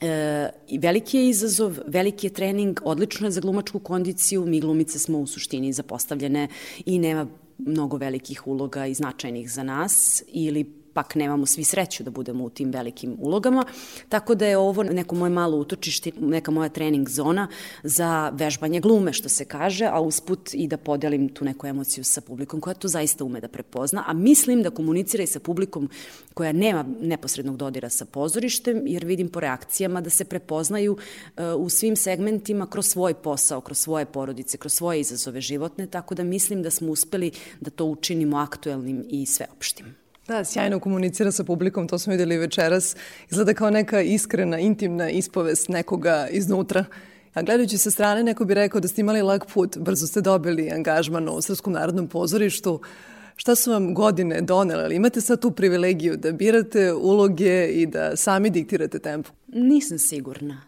E, veliki je izazov, veliki je trening, odlično je za glumačku kondiciju, mi glumice smo u suštini zapostavljene i nema mnogo velikih uloga i značajnih za nas ili pak nemamo svi sreću da budemo u tim velikim ulogama, tako da je ovo neko moje malo utočište, neka moja trening zona za vežbanje glume, što se kaže, a usput i da podelim tu neku emociju sa publikom koja to zaista ume da prepozna, a mislim da komunicira i sa publikom koja nema neposrednog dodira sa pozorištem, jer vidim po reakcijama da se prepoznaju uh, u svim segmentima kroz svoj posao, kroz svoje porodice, kroz svoje izazove životne, tako da mislim da smo uspeli da to učinimo aktuelnim i sveopštim. Da, sjajno komunicira sa publikom, to smo videli večeras. Izgleda kao neka iskrena, intimna ispovest nekoga iznutra. A gledajući sa strane, neko bi rekao da ste imali lag put, brzo ste dobili angažman u Srpskom narodnom pozorištu. Šta su vam godine donele? Imate sad tu privilegiju da birate uloge i da sami diktirate tempo? Nisam sigurna.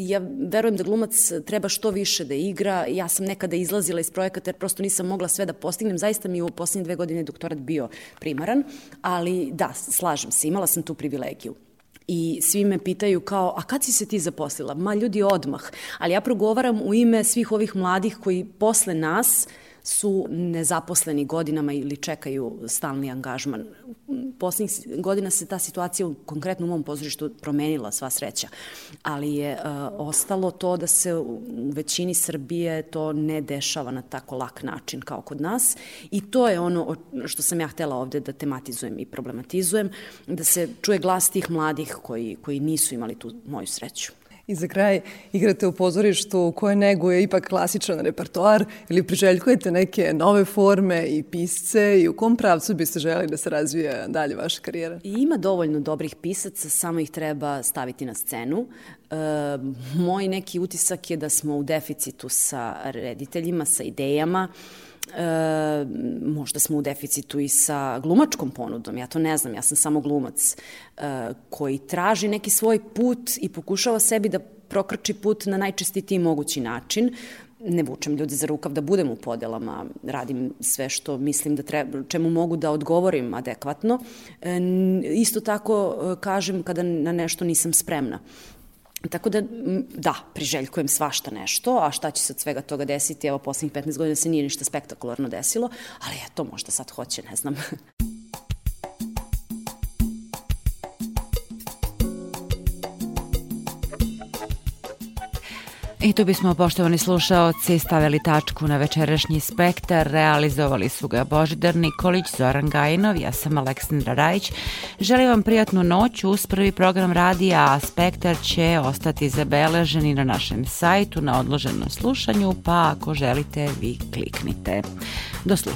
Ja verujem da glumac treba što više da igra. Ja sam nekada izlazila iz projekata jer prosto nisam mogla sve da postignem. Zaista mi u poslednje dve godine doktorat bio primaran, ali da, slažem se, imala sam tu privilegiju. I svi me pitaju kao, a kad si se ti zaposlila? Ma ljudi odmah. Ali ja progovaram u ime svih ovih mladih koji posle nas su nezaposleni godinama ili čekaju stalni angažman. Poslednjih godina se ta situacija u konkretno u mom pozorištu promenila sva sreća, ali je uh, ostalo to da se u većini Srbije to ne dešava na tako lak način kao kod nas i to je ono što sam ja htela ovde da tematizujem i problematizujem, da se čuje glas tih mladih koji, koji nisu imali tu moju sreću. I za kraj igrate u pozorištu koje neguje ipak klasičan repertoar ili priželjkujete neke nove forme i pisce i u kom pravcu biste želi da se razvija dalje vaša karijera? I ima dovoljno dobrih pisaca, samo ih treba staviti na scenu. E, moj neki utisak je da smo u deficitu sa rediteljima, sa idejama, E, možda smo u deficitu i sa glumačkom ponudom, ja to ne znam, ja sam samo glumac e, koji traži neki svoj put i pokušava sebi da prokrči put na najčestitiji mogući način. Ne vučem ljude za rukav da budem u podelama, radim sve što mislim da treba, čemu mogu da odgovorim adekvatno. E, isto tako e, kažem kada na nešto nisam spremna. Tako da, da, priželjkujem svašta nešto, a šta će se od svega toga desiti, evo, poslednjih 15 godina se nije ništa spektakularno desilo, ali eto, možda sad hoće, ne znam. I tu bismo, poštovani slušaoci, stavili tačku na večerašnji spektar. Realizovali su ga Božidar Nikolić, Zoran Gajinov, ja sam Aleksandra Rajić. Želim vam prijatnu noć uz prvi program radija, a spektar će ostati zabeležen i na našem sajtu na odloženom slušanju, pa ako želite vi kliknite. Do slušanja.